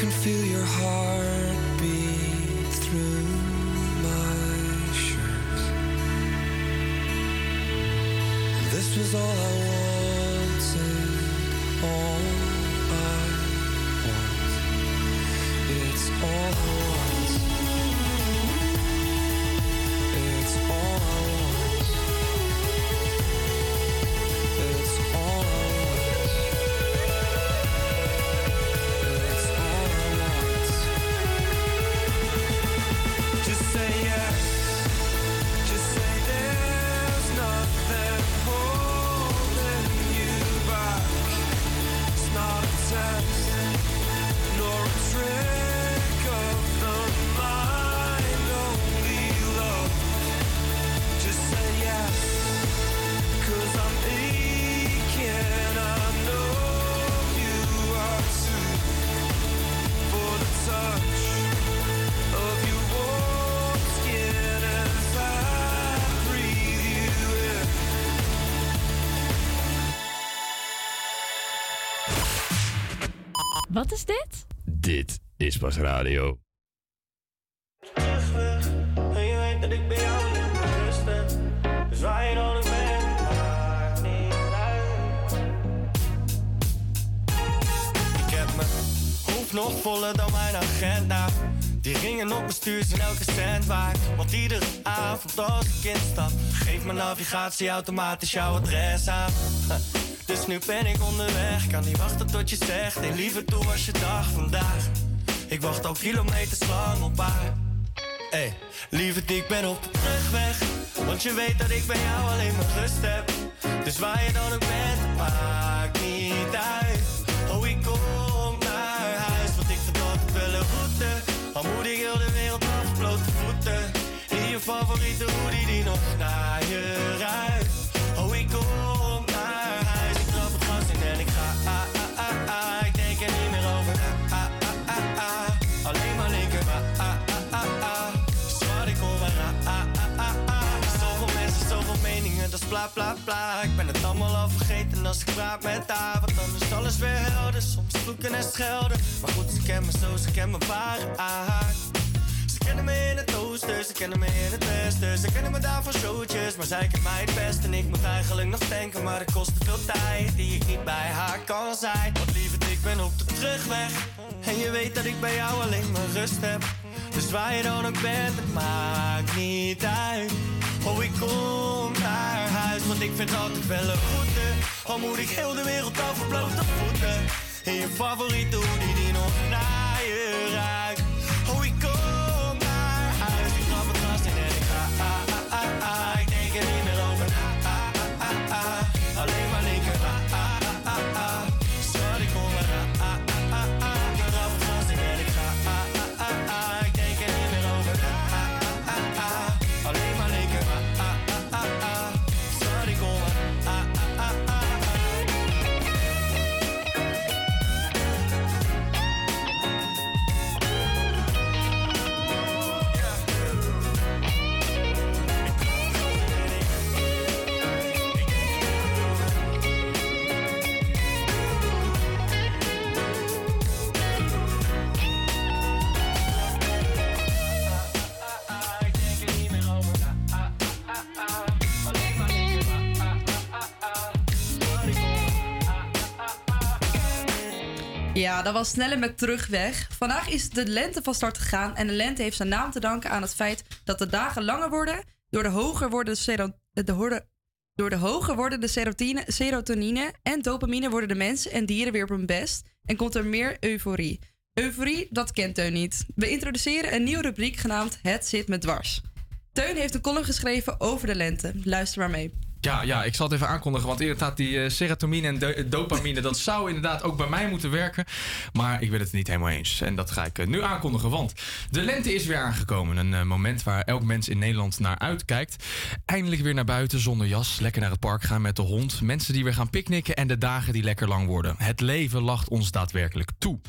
Can feel your heartbeat through my shirt. This was all I Wat is dit? Dit is pas radio. En je weet dat ik bij jou niet rusten. Dus waar je dan ook bent, maakt niet uit. Ik heb mijn hoofd nog voller dan mijn agenda. Die ringen op mijn stuur zijn elke cent waard. Want iedere avond als ik instap, geeft mijn navigatie automatisch jouw adres aan. Nu ben ik onderweg, kan niet wachten tot je zegt. Hey, liever toe was je dag vandaag. Ik wacht al kilometers lang op haar. Hey, lieverd, ik ben op de terugweg. Want je weet dat ik bij jou alleen maar rust heb. Dus waar je dan ook bent, maakt niet uit. Oh, ik kom naar huis, want ik altijd wel een route. Al moet ik heel de wereld af, blote voeten. In je favoriete hoodie die nog naar als ik praat met haar. Want dan is alles weer helder. Soms vloeken en schelden. Maar goed, ze kennen me zo, ze kennen me waar. Ze kennen me in het oosten, ze kennen me in het westen. Ze kennen me daar van showtjes, maar zij kent mij het best. En ik moet eigenlijk nog denken, maar het kost te veel tijd die ik niet bij haar kan zijn. Want lieverd, ik ben op de terugweg. En je weet dat ik bij jou alleen maar rust heb. Dus waar je dan ook bent, het maakt niet uit. Oh, ik kom naar huis, want ik vind altijd wel een route. Al moet ik heel de wereld over blote voeten. In je favoriete hoodie die nog naar je ruikt. Ja, dat was sneller met terugweg. Vandaag is de lente van start gegaan en de lente heeft zijn naam te danken aan het feit dat de dagen langer worden. Door de hoger worden de, horde- door de worden de serotonine en dopamine worden de mensen en dieren weer op hun best en komt er meer euforie. Euforie, dat kent Teun niet. We introduceren een nieuwe rubriek genaamd Het zit me dwars. Teun heeft een column geschreven over de lente. Luister maar mee. Ja, ja, ik zal het even aankondigen. Want inderdaad, die eh, serotonine en do- dopamine, dat zou inderdaad ook bij mij moeten werken. Maar ik ben het niet helemaal eens. En dat ga ik eh, nu aankondigen. Want de lente is weer aangekomen. Een eh, moment waar elk mens in Nederland naar uitkijkt. Eindelijk weer naar buiten zonder jas. Lekker naar het park gaan met de hond. Mensen die weer gaan picknicken en de dagen die lekker lang worden. Het leven lacht ons daadwerkelijk toe.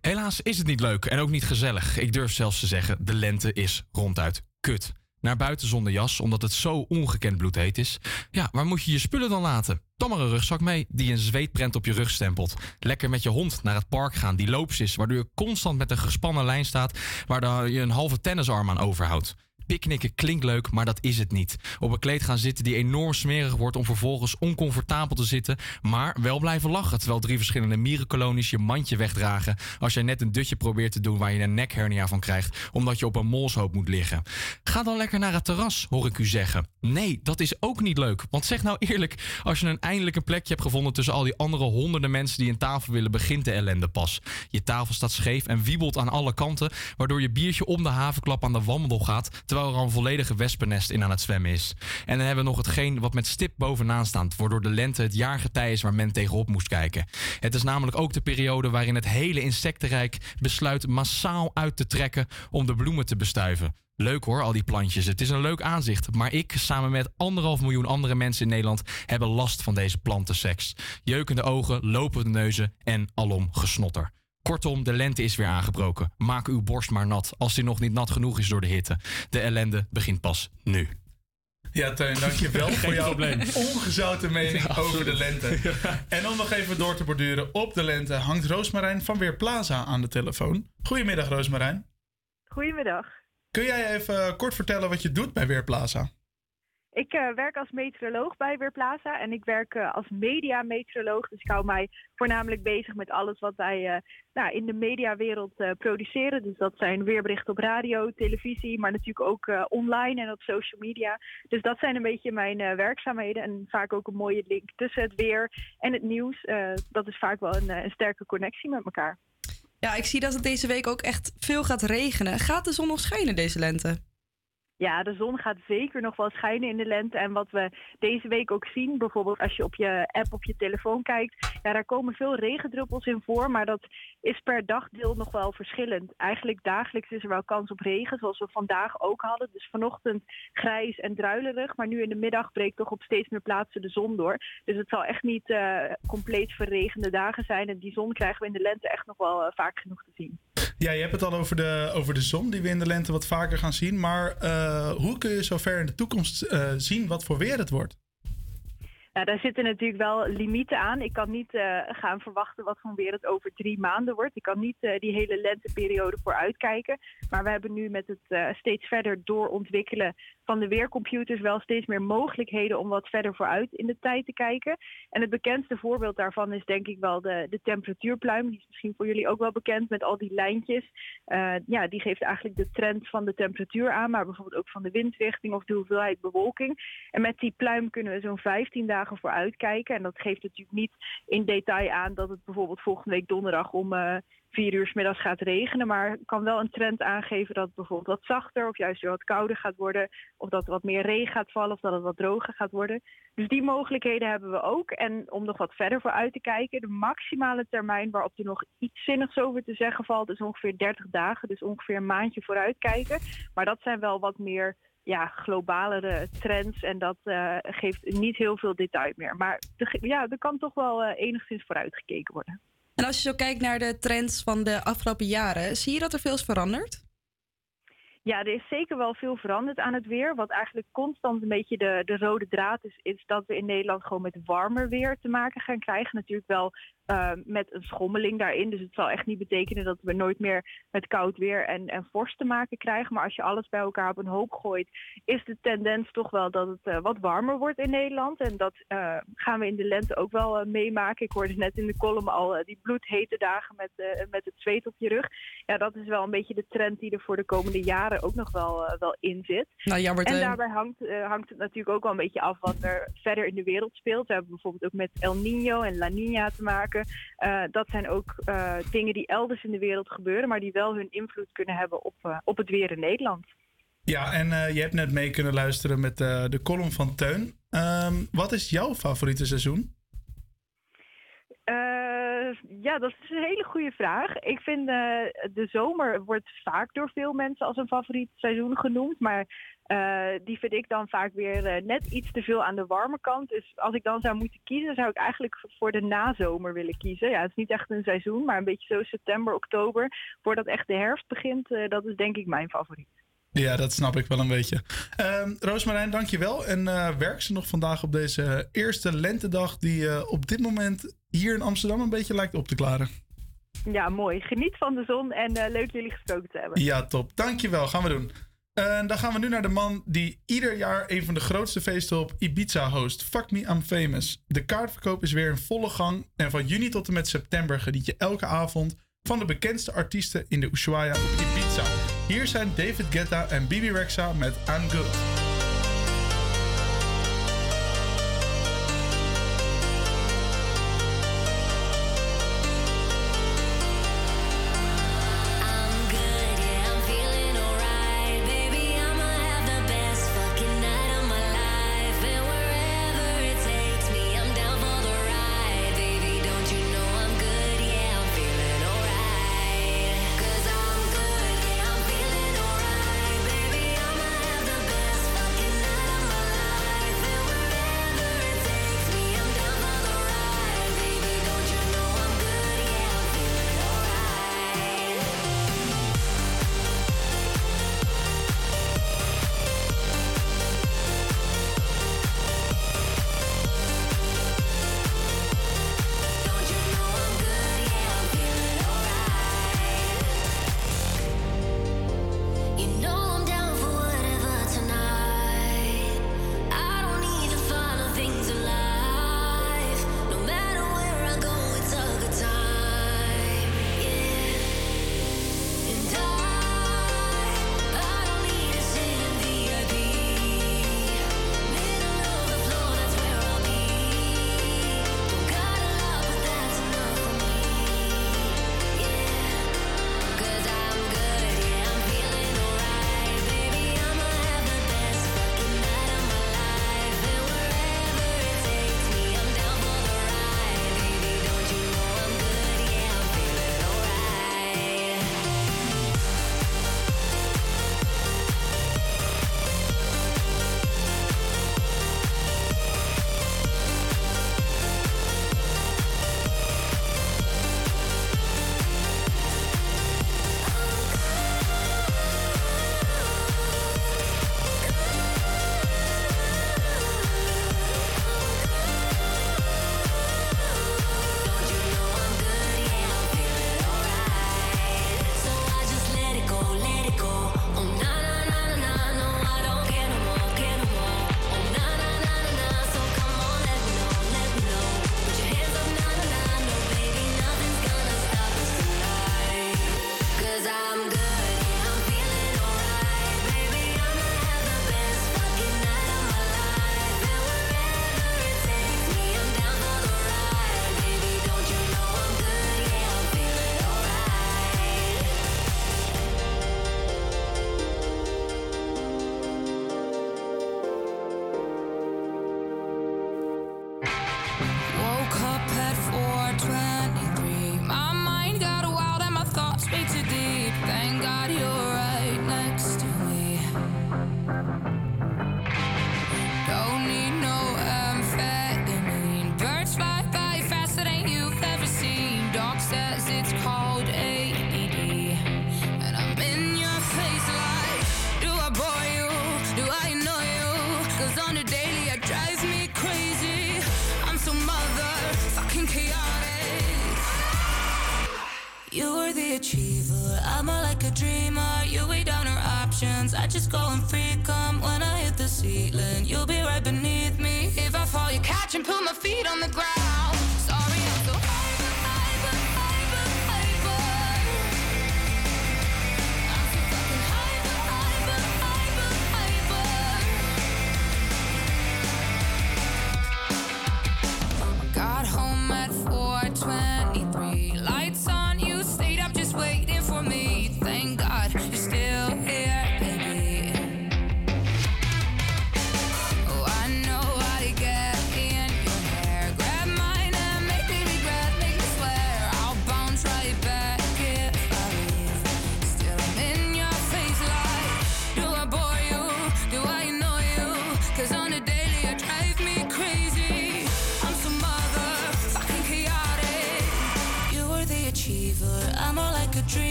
Helaas is het niet leuk en ook niet gezellig. Ik durf zelfs te zeggen, de lente is ronduit kut. Naar buiten zonder jas, omdat het zo ongekend bloedheet is. Ja, waar moet je je spullen dan laten? Dan maar een rugzak mee die een zweetprent op je rug stempelt. Lekker met je hond naar het park gaan die loops is, waardoor je constant met een gespannen lijn staat, waar je een halve tennisarm aan overhoudt. Picknicken klinkt leuk, maar dat is het niet. Op een kleed gaan zitten die enorm smerig wordt om vervolgens oncomfortabel te zitten, maar wel blijven lachen terwijl drie verschillende mierenkolonies je mandje wegdragen als jij net een dutje probeert te doen waar je een nekhernia van krijgt omdat je op een molshoop moet liggen. Ga dan lekker naar het terras, hoor ik u zeggen. Nee, dat is ook niet leuk. Want zeg nou eerlijk, als je een eindelijk een plekje hebt gevonden tussen al die andere honderden mensen die een tafel willen, begint de ellende pas. Je tafel staat scheef en wiebelt aan alle kanten, waardoor je biertje om de havenklap aan de wandel gaat, terwijl er al een volledige wespennest in aan het zwemmen is. En dan hebben we nog hetgeen wat met stip bovenaan staat, waardoor de lente het jaargetij is waar men tegenop moest kijken. Het is namelijk ook de periode waarin het hele insectenrijk besluit massaal uit te trekken om de bloemen te bestuiven. Leuk hoor, al die plantjes. Het is een leuk aanzicht. Maar ik, samen met anderhalf miljoen andere mensen in Nederland, hebben last van deze plantenseks. Jeukende ogen, lopende neuzen en alom gesnotter. Kortom, de lente is weer aangebroken. Maak uw borst maar nat, als die nog niet nat genoeg is door de hitte. De ellende begint pas nu. Ja, Teun, dankjewel Geen voor jouw probleem. ongezouten mening Ja, over de lente. En om nog even door te borduren op de lente hangt Roosmarijn van Weerplaza aan de telefoon. Goedemiddag, Roosmarijn. Goedemiddag. Kun jij even kort vertellen wat je doet bij Weerplaza? Ik eh, werk als meteoroloog bij Weerplaza en ik werk eh, als mediameteoroloog. Dus ik hou mij voornamelijk bezig met alles wat wij eh, nou, in de mediawereld produceren. Dus dat zijn weerberichten op radio, televisie, maar natuurlijk ook online en op social media. Dus dat zijn een beetje mijn werkzaamheden en vaak ook een mooie link tussen het weer en het nieuws. Dat is vaak wel een, een sterke connectie met elkaar. Ja, ik zie dat het deze week ook echt veel gaat regenen. Gaat de zon nog schijnen deze lente? Ja, de zon gaat zeker nog wel schijnen in de lente. En wat we deze week ook zien, bijvoorbeeld als je op je app op je telefoon kijkt, ja, daar komen veel regendruppels in voor. Maar dat is per dagdeel nog wel verschillend. Eigenlijk dagelijks is er wel kans op regen, zoals we vandaag ook hadden. Dus vanochtend grijs en druilerig. Maar nu in de middag breekt toch op steeds meer plaatsen de zon door. Dus het zal echt niet eh, compleet verregende dagen zijn. En die zon krijgen we in de lente echt nog wel eh, vaak genoeg te zien. Ja, je hebt het al over de, over de zon die we in de lente wat vaker gaan zien. Maar eh, hoe kun je zover in de toekomst zien wat voor weer het wordt? Daar zitten natuurlijk wel limieten aan. Ik kan niet eh, gaan verwachten wat voor weer het over drie maanden wordt. Ik kan niet eh, die hele lenteperiode vooruitkijken. Maar we hebben nu met het eh, steeds verder doorontwikkelen van de weercomputers wel steeds meer mogelijkheden om wat verder vooruit in de tijd te kijken. En het bekendste voorbeeld daarvan is denk ik wel de, de temperatuurpluim. Die is misschien voor jullie ook wel bekend met al die lijntjes. Ja, die geeft eigenlijk de trend van de temperatuur aan, maar bijvoorbeeld ook van de windrichting of de hoeveelheid bewolking. En met die pluim kunnen we zo'n 15 dagen vooruit kijken. En dat geeft natuurlijk niet in detail aan dat het bijvoorbeeld volgende week donderdag om eh, vier uur 's middags gaat regenen. Maar kan wel een trend aangeven dat het bijvoorbeeld wat zachter of juist weer wat kouder gaat worden. Of dat er wat meer regen gaat vallen of dat het wat droger gaat worden. Dus die mogelijkheden hebben we ook. En om nog wat verder vooruit te kijken, de maximale termijn waarop er nog iets zinnigs over te zeggen valt, is ongeveer 30 dagen. Dus ongeveer een maandje vooruit kijken. Maar dat zijn wel wat meer ja, globalere trends en dat eh, geeft niet heel veel detail meer. Maar de, ja, er kan toch wel eh, enigszins vooruit gekeken worden. En als je zo kijkt naar de trends van de afgelopen jaren, zie je dat er veel is veranderd? Ja, er is zeker wel veel veranderd aan het weer. Wat eigenlijk constant een beetje de, de rode draad is, is dat we in Nederland gewoon met warmer weer te maken gaan krijgen. Natuurlijk wel eh, met een schommeling daarin. Dus het zal echt niet betekenen dat we nooit meer met koud weer en, en vorst te maken krijgen. Maar als je alles bij elkaar op een hoop gooit, is de tendens toch wel dat het eh, wat warmer wordt in Nederland. En dat eh, gaan we in de lente ook wel eh, meemaken. Ik hoorde net in de column al die bloedhete dagen met, met het zweet op je rug. Ja, dat is wel een beetje de trend die er voor de komende jaren ook nog wel, wel in zit. Nou, en daarbij hangt, hangt het natuurlijk ook wel een beetje af wat er verder in de wereld speelt. We hebben bijvoorbeeld ook met El Nino en La Nina te maken. Eh, dat zijn ook eh, dingen die elders in de wereld gebeuren, maar die wel hun invloed kunnen hebben op, eh, op het weer in Nederland. Ja, en je hebt net mee kunnen luisteren met de column van Teun. Ehm, wat is jouw favoriete seizoen? Ja, dat is een hele goede vraag. Ik vind de zomer wordt vaak door veel mensen als een favoriet seizoen genoemd. Maar eh, die vind ik dan vaak weer eh, net iets te veel aan de warme kant. Dus als ik dan zou moeten kiezen, zou ik eigenlijk voor de nazomer willen kiezen. Ja, het is niet echt een seizoen, maar een beetje zo september, oktober. Voordat echt de herfst begint, eh, dat is denk ik mijn favoriet. Ja, dat snap ik wel een beetje. Ehm Roosmarijn, dankjewel. En werk ze nog vandaag op deze eerste lentedag... die op dit moment hier in Amsterdam een beetje lijkt op te klaren. Ja, mooi. Geniet van de zon en leuk jullie gesproken te hebben. Ja, top. Dankjewel. Gaan we doen. En dan gaan we nu naar de man die ieder jaar een van de grootste feesten op Ibiza host. Fuck Me I'm Famous. De kaartverkoop is weer in volle gang. En van juni tot en met september geniet je elke avond van de bekendste artiesten in de Ushuaia op Ibiza. Hier zijn David Guetta en Bibi Rexa met I'm Good.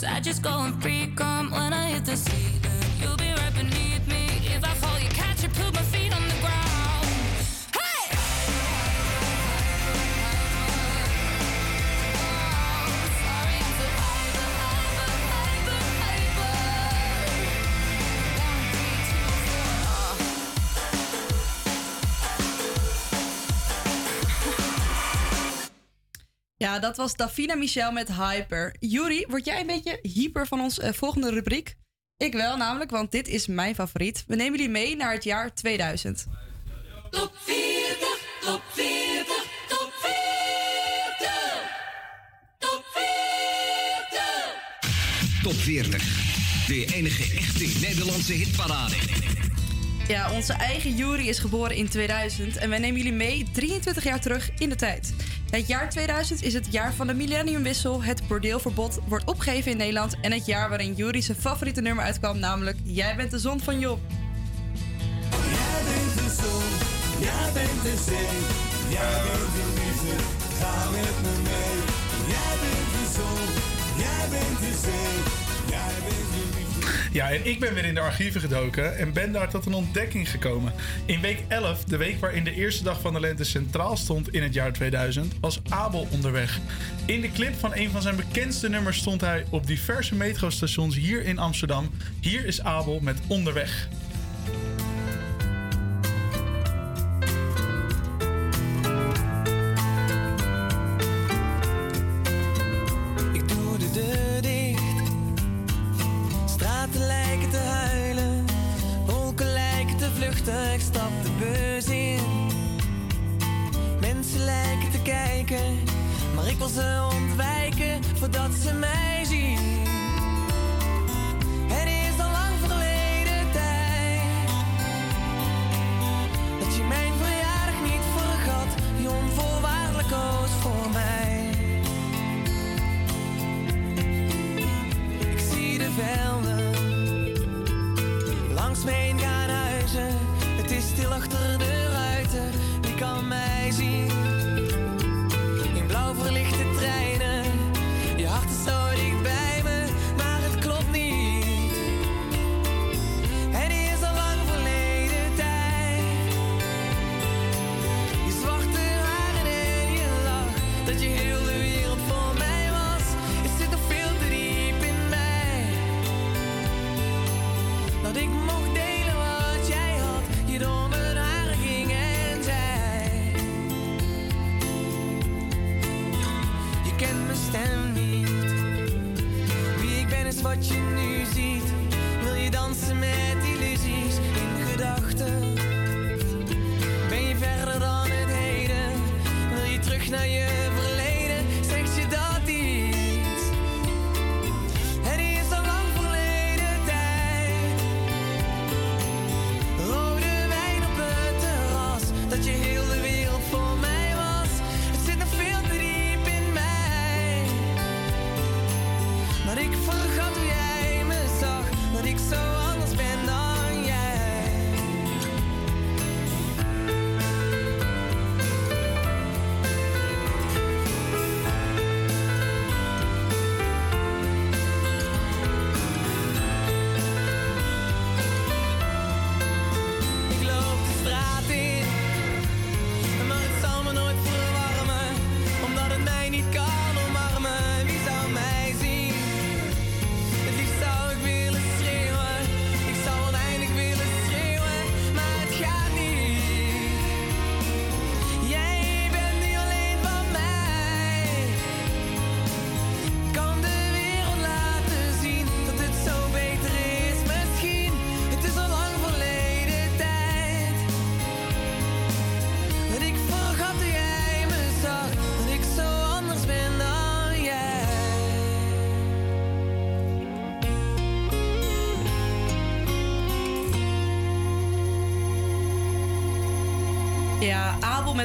I just go and freak Ja, dat was Davina Michel met Hyper. Juri, word jij een beetje hyper van ons eh, volgende rubriek? Ik wel, namelijk, want dit is mijn favoriet. We nemen jullie mee naar het jaar 2000. Top 40, top 40, top 40. Top 40. Top 40. De enige echte Nederlandse hitparade. Ja, onze eigen Juri is geboren in 2000 en wij nemen jullie mee 23 jaar terug in de tijd. Het jaar 2000 is het jaar van de millenniumwissel, het bordeelverbod wordt opgegeven in Nederland en het jaar waarin Juri zijn favoriete nummer uitkwam, namelijk Jij bent de zon van Job. Jij bent de zon, jij bent de zee, jij bent de liefde, ga met me mee. Jij bent de zon, jij bent de zee, jij bent de. Ja, en ik ben weer in de archieven gedoken en ben daar tot een ontdekking gekomen. In week 11, de week waarin de eerste dag van de lente centraal stond in het jaar 2000, was Abel onderweg. In de clip van een van zijn bekendste nummers stond hij op diverse metrostations hier in Amsterdam. Hier is Abel met Onderweg. Stap de bus in. Mensen lijken te kijken. Maar ik wil ze ontwijken voordat ze mij zien. Het is al lang verleden tijd. Dat je mijn verjaardag niet vergat. Die onvoorwaardelijk koos voor mij. Ik zie de velden langs me heen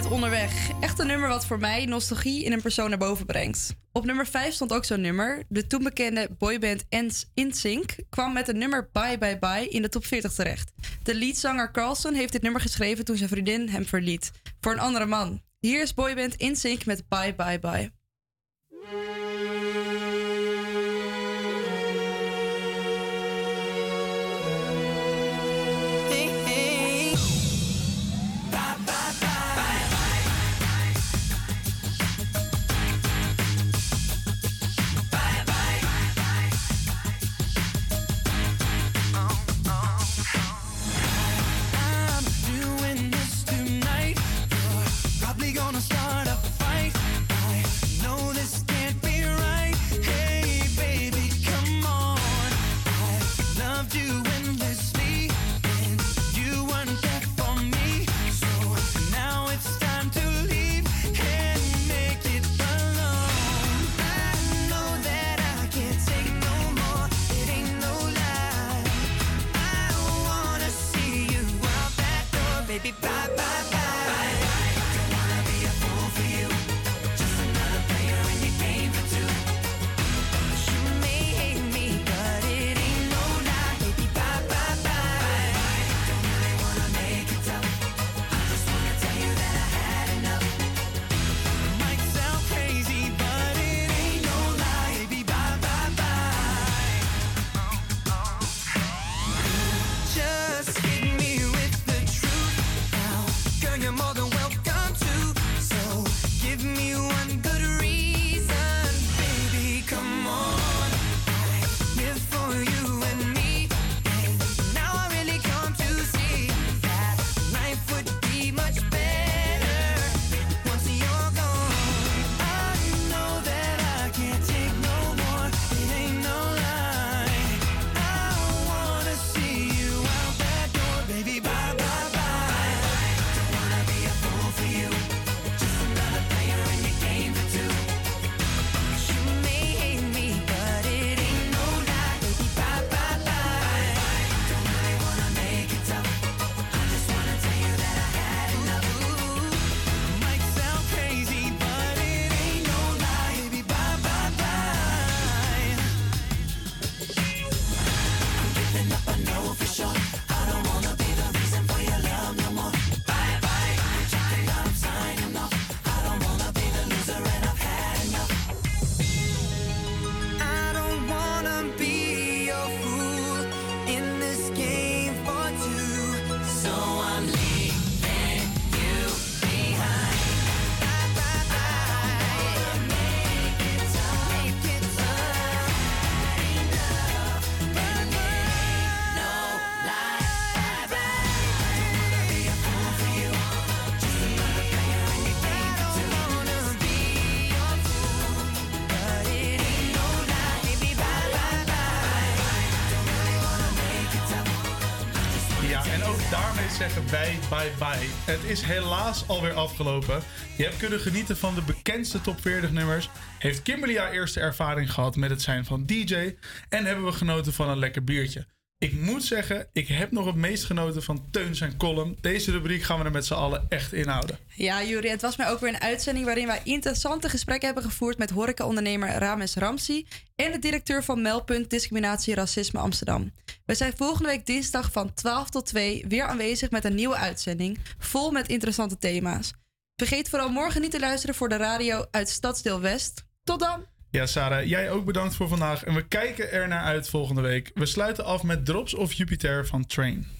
met Onderweg. Echt een nummer wat voor mij nostalgie in een persoon naar boven brengt. Op nummer 5 stond ook zo'n nummer. De toen bekende boyband InSync kwam met het nummer Bye Bye Bye in de top 40 terecht. De leadzanger Carlson heeft dit nummer geschreven toen zijn vriendin hem verliet. Voor een andere man. Hier is boyband InSync met Bye Bye Bye. Wij bye bye. Het is helaas alweer afgelopen. Je hebt kunnen genieten van de bekendste top 40 nummers. Heeft Kimberly haar eerste ervaring gehad met het zijn van DJ. En hebben we genoten van een lekker biertje. Ik moet zeggen, ik heb nog het meest genoten van Teun zijn column. Deze rubriek gaan we er met z'n allen echt inhouden. Ja, Juri, het was mij ook weer een uitzending waarin wij interessante gesprekken hebben gevoerd met horecaondernemer Rames Ramsi en de directeur van Melpunt Discriminatie Racisme Amsterdam. We zijn volgende week dinsdag van 12 tot 2 weer aanwezig met een nieuwe uitzending, vol met interessante thema's. Vergeet vooral morgen niet te luisteren voor de radio uit Stadsdeel West. Tot dan! Ja, Sarah, jij ook bedankt voor vandaag. En we kijken er naar uit volgende week. We sluiten af met Drops of Jupiter van Train.